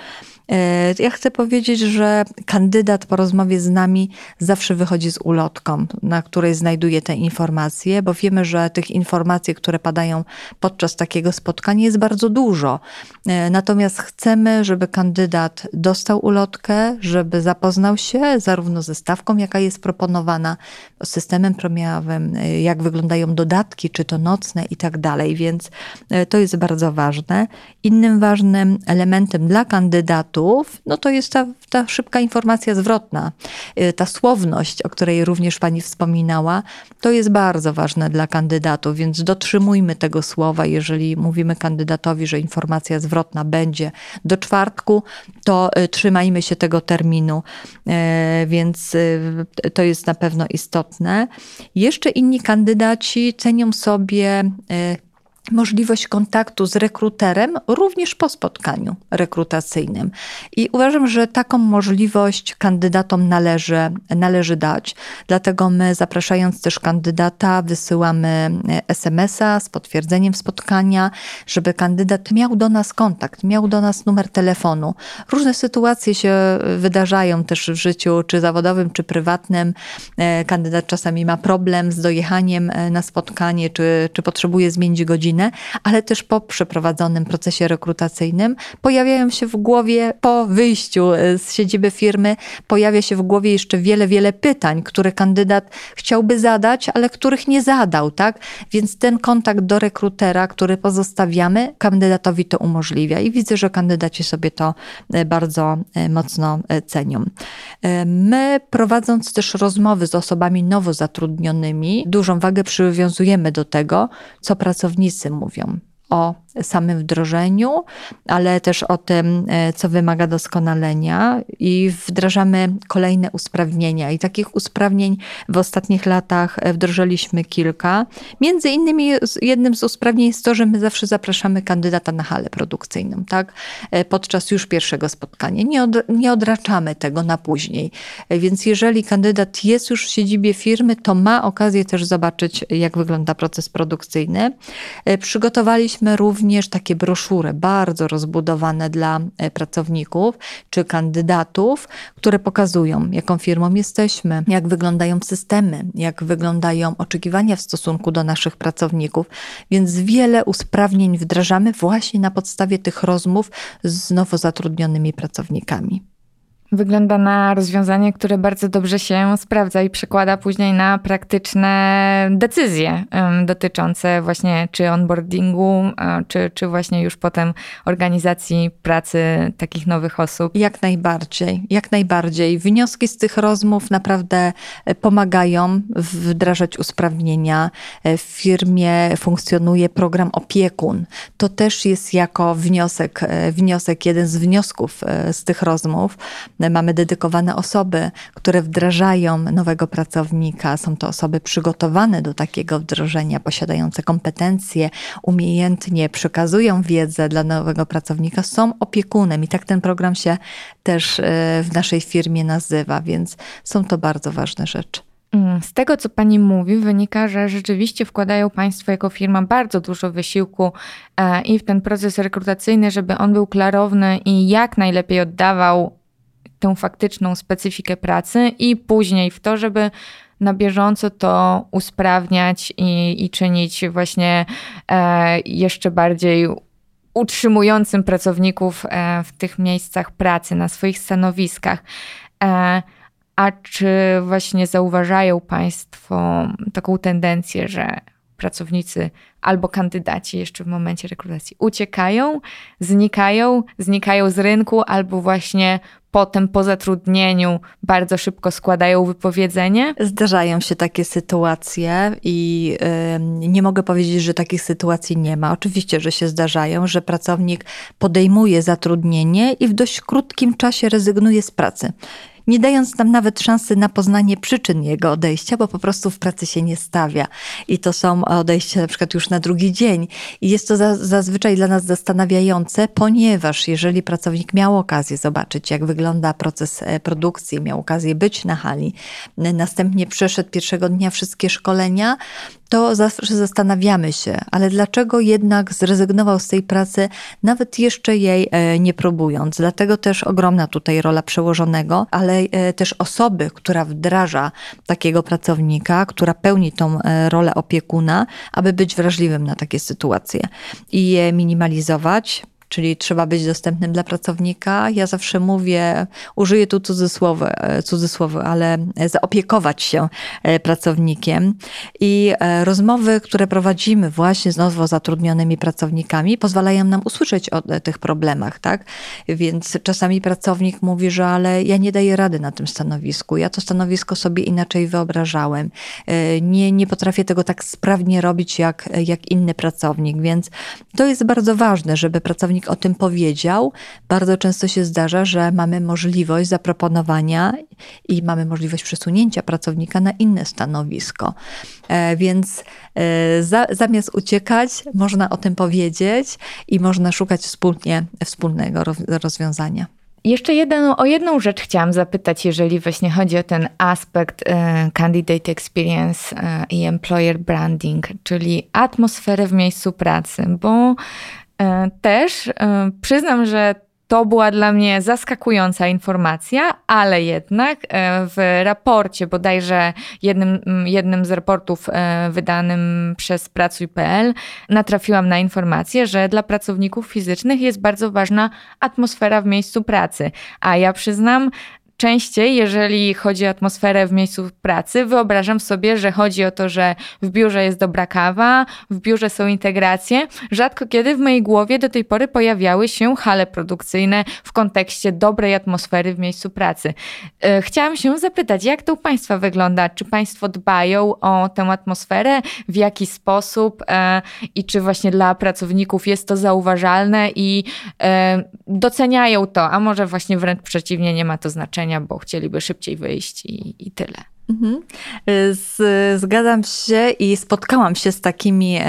E, ja chcę powiedzieć, że kandydat po rozmowie z nami zawsze wychodzi z ulotką, na której znajduje te informacje, bo wiemy, że tych informacji, które padają podczas takiego spotkania jest bardzo dużo. E, natomiast chcemy, żeby kandydat dostał ulotkę, żeby zapoznał się zarówno ze stawką, jaka jest proponowana, systemem premiowym, e, jak wyglądają dodatki, czy to nocne i tak dalej, więc to jest bardzo ważne. Innym ważnym elementem dla kandydata no to jest ta, ta szybka informacja zwrotna. Y, ta słowność, o której również Pani wspominała, to jest bardzo ważne dla kandydatów, więc dotrzymujmy tego słowa. Jeżeli mówimy kandydatowi, że informacja zwrotna będzie do czwartku, to y, trzymajmy się tego terminu, y, więc to jest na pewno istotne. Jeszcze inni kandydaci cenią sobie możliwość kontaktu z rekruterem również po spotkaniu rekrutacyjnym. I uważam, że taką możliwość kandydatom należy, należy dać. Dlatego my, zapraszając też kandydata, wysyłamy e, SMS-a z potwierdzeniem spotkania, żeby kandydat miał do nas kontakt, miał do nas numer telefonu. Różne sytuacje się wydarzają też w życiu, czy zawodowym, czy prywatnym. E, kandydat czasami ma problem z dojechaniem e, na spotkanie, czy, czy potrzebuje zmienić godzinę ale też po przeprowadzonym procesie rekrutacyjnym pojawiają się w głowie po wyjściu e, z siedziby firmy, pojawia się w głowie jeszcze wiele, wiele pytań, które kandydat chciałby zadać, ale których nie zadał, tak? Więc ten kontakt do rekrutera, który pozostawiamy, kandydatowi to umożliwia i widzę, że kandydaci sobie to e, bardzo e, mocno cenią. My prowadząc też rozmowy z osobami nowo zatrudnionymi, dużą wagę przywiązujemy do tego, co pracownicy mówią o samym wdrożeniu, ale też o tym, co wymaga doskonalenia i wdrażamy kolejne usprawnienia. I takich usprawnień w ostatnich latach wdrożyliśmy kilka. Między innymi jednym z usprawnień jest to, że my zawsze zapraszamy kandydata na halę produkcyjną, tak? Podczas już pierwszego spotkania. Nie, od, nie odraczamy tego na później. Więc jeżeli kandydat jest już w siedzibie firmy, to ma okazję też zobaczyć, jak wygląda proces produkcyjny. Przygotowaliśmy również takie broszury bardzo rozbudowane dla pracowników czy kandydatów, które pokazują, jaką firmą jesteśmy, jak wyglądają systemy, jak wyglądają oczekiwania w stosunku do naszych pracowników. Więc wiele usprawnień wdrażamy właśnie na podstawie tych rozmów z nowo zatrudnionymi pracownikami. Wygląda na rozwiązanie, które bardzo dobrze się sprawdza i przekłada później na praktyczne decyzje dotyczące właśnie czy onboardingu, czy, czy właśnie już potem organizacji pracy takich nowych osób. Jak najbardziej, jak najbardziej. Wnioski z tych rozmów naprawdę e, pomagają wdrażać usprawnienia. E, w firmie funkcjonuje program opiekun. To też jest jako wniosek, e, wniosek jeden z wniosków z tych rozmów Mamy dedykowane osoby, które wdrażają nowego pracownika. Są to osoby przygotowane do takiego wdrożenia, posiadające kompetencje, umiejętnie przekazują wiedzę dla nowego pracownika, są opiekunem i tak ten program się też e, w naszej firmie nazywa, więc są to bardzo ważne rzeczy. Mm, z tego, co pani mówi, wynika, że rzeczywiście wkładają państwo jako firma bardzo dużo wysiłku e, i w ten proces rekrutacyjny, żeby on był klarowny i jak najlepiej oddawał tę faktyczną specyfikę pracy i później w to, żeby na bieżąco to usprawniać i, i czynić właśnie e, jeszcze bardziej utrzymującym pracowników e, w tych miejscach pracy, na swoich stanowiskach. E, a czy właśnie zauważają Państwo taką tendencję, że pracownicy albo kandydaci jeszcze w momencie rekrutacji uciekają, znikają, znikają z rynku, albo właśnie potem po zatrudnieniu bardzo szybko składają wypowiedzenie? Zdarzają się takie sytuacje i yy, nie mogę powiedzieć, że takich sytuacji nie ma. Oczywiście, że się zdarzają, że pracownik podejmuje zatrudnienie i w dość krótkim czasie rezygnuje z pracy nie dając nam nawet szansy na poznanie przyczyn jego odejścia, bo po prostu w pracy się nie stawia. I to są odejścia na przykład już na drugi dzień. I jest to zazwyczaj dla nas zastanawiające, ponieważ jeżeli pracownik miał okazję zobaczyć, jak wygląda proces e, produkcji, miał okazję być na hali, następnie przeszedł pierwszego dnia wszystkie szkolenia, to zawsze zastanawiamy się, ale dlaczego jednak zrezygnował z tej pracy, nawet jeszcze jej e, nie próbując. Dlatego też ogromna tutaj rola przełożonego, ale e, też osoby, która wdraża takiego pracownika, która pełni tą e, rolę opiekuna, aby być wrażliwym na takie sytuacje i je minimalizować czyli trzeba być dostępnym dla pracownika. Ja zawsze mówię, użyję tu cudzysłowy, e, cudzysłowy ale zaopiekować się e, pracownikiem. I e, rozmowy, które prowadzimy właśnie z nowo zatrudnionymi pracownikami, pozwalają nam usłyszeć o tych problemach, tak? Więc czasami pracownik mówi, że ale ja nie daję rady na tym stanowisku, ja to stanowisko sobie inaczej wyobrażałem. Nie, nie potrafię tego tak sprawnie robić jak, jak inny pracownik, więc to jest bardzo ważne, żeby pracownik o tym powiedział. Bardzo często się zdarza, że mamy możliwość zaproponowania i mamy możliwość przesunięcia pracownika na inne stanowisko. E, więc e, za, zamiast uciekać, można o tym powiedzieć i można szukać wspólnie, wspólnego rozwiązania. Jeszcze jeden, o jedną rzecz chciałam zapytać, jeżeli właśnie chodzi o ten aspekt e, candidate experience i employer branding, czyli atmosferę w miejscu pracy, bo też e, przyznam, że to była dla mnie zaskakująca informacja, ale jednak e, w raporcie, bodajże jednym, jednym z raportów wydanym przez Pracuj.pl, natrafiłam na informację, że dla pracowników fizycznych jest bardzo ważna atmosfera w miejscu pracy. A ja przyznam, najczęściej, jeżeli chodzi o atmosferę w miejscu pracy, wyobrażam sobie, że chodzi o to, że w biurze jest dobra kawa, w biurze są integracje. Rzadko kiedy w mojej głowie do tej pory pojawiały się hale produkcyjne w kontekście dobrej atmosfery w miejscu pracy. E, chciałam się zapytać, jak to u Państwa wygląda? Czy Państwo dbają o tę atmosferę? W jaki sposób? E, I czy właśnie dla pracowników jest to zauważalne i e, doceniają to, a może właśnie wręcz przeciwnie, nie ma to znaczenia, bo chcieliby szybciej wyjść i, i tyle. Mhm. Zgadzam się i spotkałam się z takimi,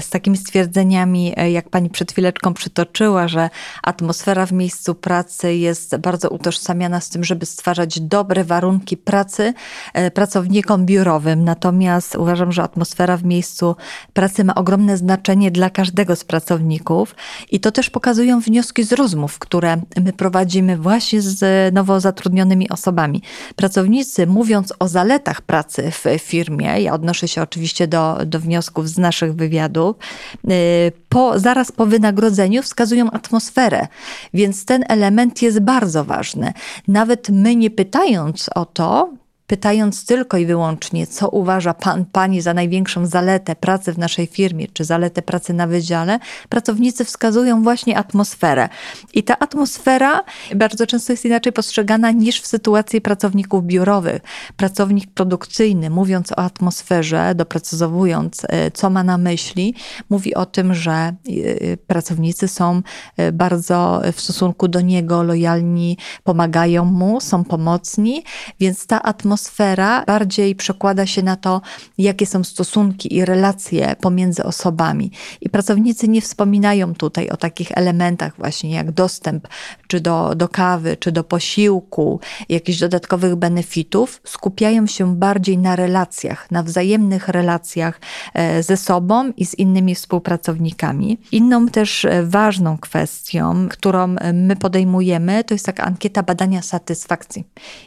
z takimi stwierdzeniami, e, jak pani przed chwileczką przytoczyła, że atmosfera w miejscu pracy jest bardzo utożsamiana z tym, żeby stwarzać dobre warunki pracy e, pracownikom biurowym. Natomiast uważam, że atmosfera w miejscu pracy ma ogromne znaczenie dla każdego z pracowników i to też pokazują wnioski z rozmów, które my prowadzimy właśnie z nowo zatrudnionymi osobami. Pracownicy mówiąc o zaletach pracy w firmie, ja odnoszę się oczywiście do, do wniosków z naszych wywiadów, y, po, zaraz po wynagrodzeniu wskazują atmosferę, więc ten element jest bardzo ważny. Nawet my nie pytając o to, pytając tylko i wyłącznie, co uważa pan, pani za największą zaletę pracy w naszej firmie, czy zaletę pracy na wydziale, pracownicy wskazują właśnie atmosferę. I ta atmosfera bardzo często jest inaczej postrzegana niż w sytuacji pracowników biurowych. Pracownik produkcyjny, mówiąc o atmosferze, doprecyzowując, e, co ma na myśli, mówi o tym, że e, pracownicy są e, bardzo w stosunku do niego lojalni, pomagają mu, są pomocni, więc ta atmosfera atmosfera bardziej przekłada się na to, jakie są stosunki i relacje pomiędzy osobami. I pracownicy nie wspominają tutaj o takich elementach właśnie jak dostęp czy do, do kawy, czy do posiłku, jakichś dodatkowych benefitów. Skupiają się bardziej na relacjach, na wzajemnych relacjach e, ze sobą i z innymi współpracownikami. Inną też e, ważną kwestią, którą e, my podejmujemy, to jest taka ankieta badania satysfakcji.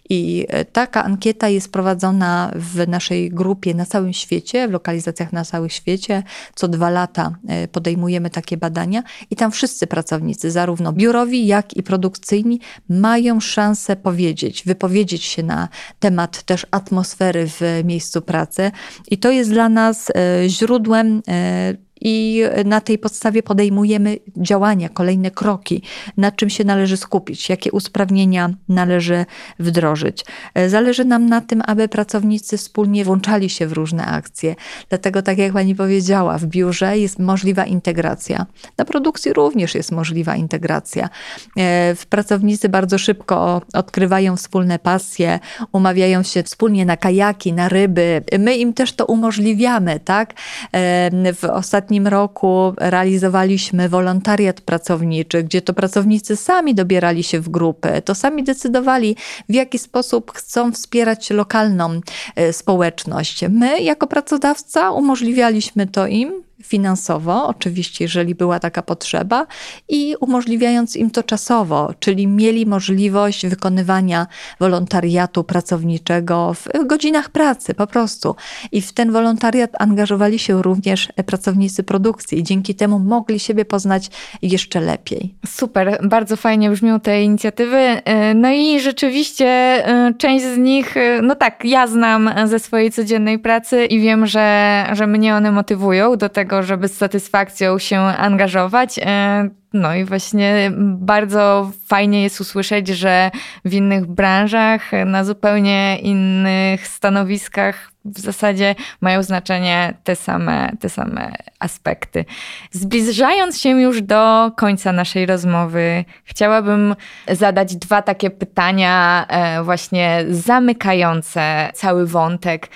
I taka ankieta Ankieta jest prowadzona w naszej grupie na całym świecie, w lokalizacjach na całym świecie. Co dwa lata e, podejmujemy takie badania i tam wszyscy pracownicy, zarówno biurowi, jak i produkcyjni, mają szansę powiedzieć, wypowiedzieć się na temat też atmosfery w miejscu pracy. I to jest dla nas e, źródłem e, i na tej podstawie podejmujemy działania, kolejne kroki, nad czym się należy skupić, jakie usprawnienia należy wdrożyć. Zależy nam na tym, aby pracownicy wspólnie włączali się w różne akcje. Dlatego, tak jak pani powiedziała, w biurze jest możliwa integracja. Na produkcji również jest możliwa integracja. E, pracownicy bardzo szybko odkrywają wspólne pasje, umawiają się wspólnie na kajaki, na ryby. My im też to umożliwiamy, tak? E, w ostatnim ostatnim roku realizowaliśmy wolontariat pracowniczy, gdzie to pracownicy sami dobierali się w grupy, to sami decydowali, w jaki sposób chcą wspierać lokalną e, społeczność. My, jako pracodawca, umożliwialiśmy to im finansowo, oczywiście, jeżeli była taka potrzeba, i umożliwiając im to czasowo, czyli mieli możliwość wykonywania wolontariatu pracowniczego w godzinach pracy po prostu. I w ten wolontariat angażowali się również pracownicy produkcji i dzięki temu mogli siebie poznać jeszcze lepiej. Super, bardzo fajnie brzmią te inicjatywy. No i rzeczywiście e, część z nich, e, no tak, ja znam ze swojej codziennej pracy i wiem, że, że mnie one motywują do tego, tego, żeby z satysfakcją się angażować. E, no i właśnie bardzo fajnie jest usłyszeć, że w innych branżach, na zupełnie innych stanowiskach w zasadzie mają znaczenie te same, te same aspekty. Zbliżając się już do końca naszej rozmowy, chciałabym zadać dwa takie pytania, e, właśnie zamykające cały wątek.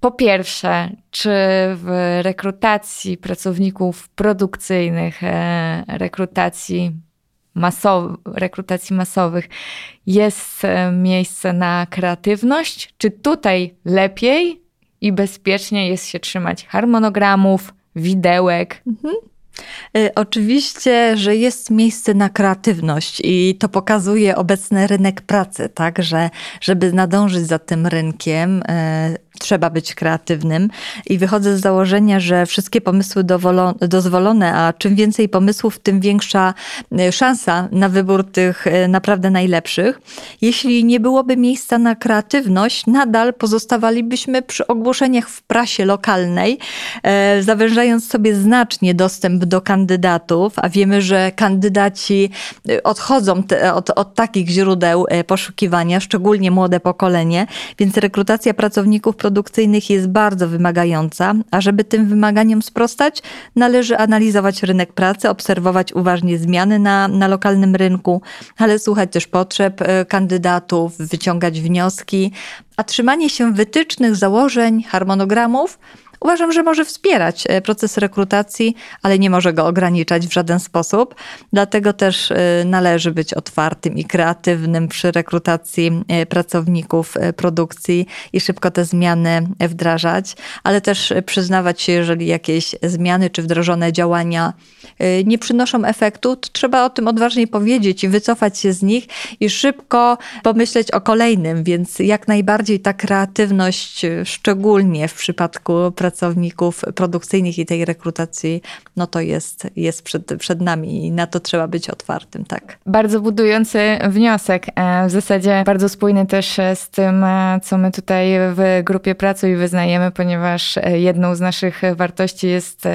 Po pierwsze, czy w rekrutacji pracowników produkcyjnych, e, rekrutacji, rekrutacji masowych jest e, miejsce na kreatywność? Czy tutaj lepiej i bezpiecznie jest się trzymać harmonogramów, widełek? Mhm. Y, oczywiście, że jest miejsce na kreatywność i to pokazuje obecny rynek pracy, tak, że żeby nadążyć za tym rynkiem, y, trzeba być kreatywnym i wychodzę z założenia, że wszystkie pomysły dozwolone, a czym więcej pomysłów, tym większa e, szansa na wybór tych e, naprawdę najlepszych. Jeśli nie byłoby miejsca na kreatywność, nadal pozostawalibyśmy przy ogłoszeniach w prasie lokalnej, e, zawężając sobie znacznie dostęp do kandydatów, a wiemy, że kandydaci odchodzą od, od takich źródeł poszukiwania, szczególnie młode pokolenie, więc rekrutacja pracowników produkcyjnych jest bardzo wymagająca, a żeby tym wymaganiom sprostać, należy analizować rynek pracy, obserwować uważnie zmiany na, na lokalnym rynku, ale słuchać też potrzeb e, kandydatów, wyciągać wnioski, a trzymanie się wytycznych, założeń, harmonogramów uważam, że może wspierać e, proces rekrutacji, ale nie może go ograniczać w żaden sposób. Dlatego też e, należy być otwartym i kreatywnym przy rekrutacji e, pracowników produkcji i szybko te zmiany wdrażać, ale też przyznawać się, jeżeli jakieś zmiany czy wdrożone działania nie przynoszą efektu, to trzeba o tym odważniej powiedzieć i wycofać się z nich i szybko pomyśleć o kolejnym, więc jak najbardziej ta kreatywność, szczególnie w przypadku pracowników, pracowników produkcyjnych i tej rekrutacji, no to jest, jest przed, przed nami i na to trzeba być otwartym, tak. Bardzo budujący wniosek, e, w zasadzie bardzo spójny też e, z tym, e, co my tutaj w grupie Pracuj wyznajemy, ponieważ jedną z naszych wartości jest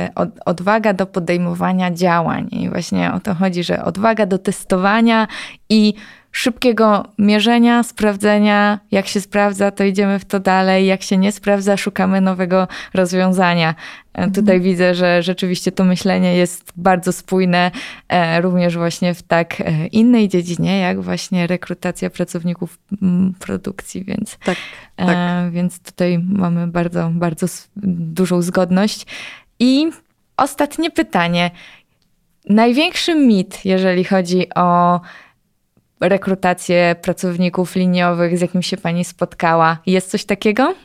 odwaga do podejmowania działań i właśnie o to chodzi, że odwaga do testowania i szybkiego mierzenia, sprawdzenia. Jak się sprawdza, to idziemy w to dalej. Jak się nie sprawdza, szukamy nowego rozwiązania. E, mhm. Tutaj widzę, że rzeczywiście to myślenie jest bardzo spójne e, również właśnie w tak e, innej dziedzinie, jak właśnie rekrutacja pracowników produkcji, więc, tak, tak. więc tutaj mamy bardzo, bardzo dużą zgodność. I ostatnie pytanie. Największy mit, jeżeli chodzi o rekrutację pracowników liniowych, z jakim się pani spotkała. Jest coś takiego?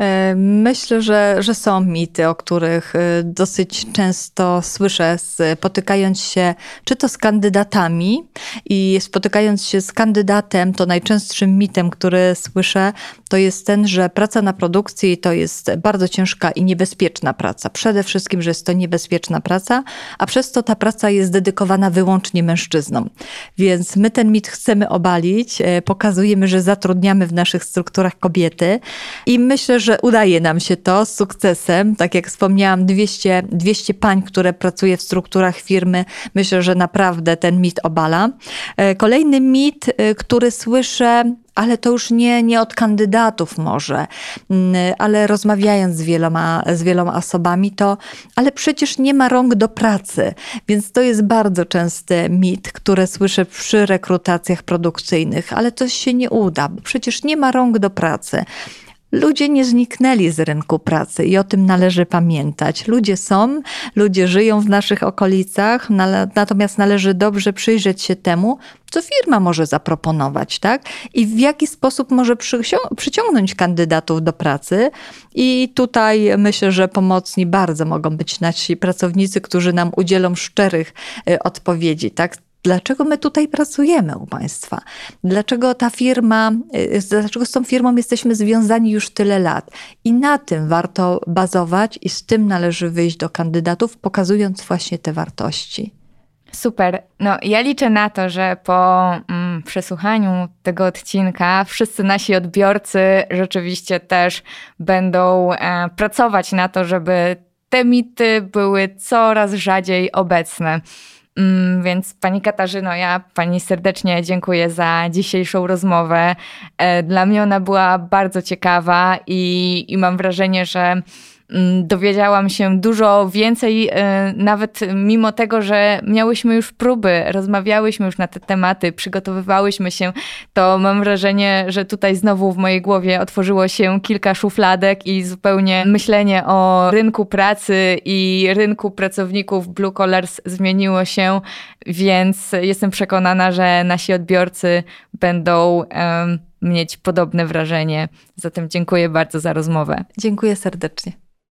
E, myślę, że, że są mity, o których e, dosyć często słyszę, spotykając się czy to z kandydatami i spotykając się z kandydatem, to najczęstszym mitem, który słyszę, to jest ten, że praca na produkcji to jest bardzo ciężka i niebezpieczna praca. Przede wszystkim, że jest to niebezpieczna praca, a przez to ta praca jest dedykowana wyłącznie mężczyznom. Więc my ten mit chcemy obalić, e, pokazujemy, że zatrudniamy w naszych strukturach kobiety i myślę, że że udaje nam się to z sukcesem. Tak jak wspomniałam, 200, 200 pań, które pracuje w strukturach firmy, myślę, że naprawdę ten mit obala. E, kolejny mit, e, który słyszę, ale to już nie, nie od kandydatów może, mm, ale rozmawiając z wieloma, z wieloma osobami, to ale przecież nie ma rąk do pracy. Więc to jest bardzo częsty mit, który słyszę przy rekrutacjach produkcyjnych, ale to się nie uda, bo przecież nie ma rąk do pracy. Ludzie nie zniknęli z rynku pracy i o tym należy pamiętać. Ludzie są, ludzie żyją w naszych okolicach, natomiast należy dobrze przyjrzeć się temu, co firma może zaproponować, tak? I w jaki sposób może przyciągnąć kandydatów do pracy. I tutaj myślę, że pomocni bardzo mogą być nasi pracownicy, którzy nam udzielą szczerych y, odpowiedzi, tak? Dlaczego my tutaj pracujemy u Państwa? Dlaczego ta firma, y, dlaczego z tą firmą jesteśmy związani już tyle lat? I na tym warto bazować i z tym należy wyjść do kandydatów, pokazując właśnie te wartości. Super. No, ja liczę na to, że po mm, przesłuchaniu tego odcinka wszyscy nasi odbiorcy rzeczywiście też będą e, pracować na to, żeby te mity były coraz rzadziej obecne. Mm, więc Pani Katarzyno, ja Pani serdecznie dziękuję za dzisiejszą rozmowę. E, dla mnie ona była bardzo ciekawa i, i mam wrażenie, że dowiedziałam się dużo więcej, e, nawet mimo tego, że miałyśmy już próby, rozmawiałyśmy już na te tematy, przygotowywałyśmy się, to mam wrażenie, że tutaj znowu w mojej głowie otworzyło się kilka szufladek i zupełnie myślenie o rynku pracy i rynku pracowników Blue Collars zmieniło się, więc jestem przekonana, że nasi odbiorcy będą mieć podobne wrażenie. Zatem dziękuję bardzo za rozmowę. Dziękuję serdecznie.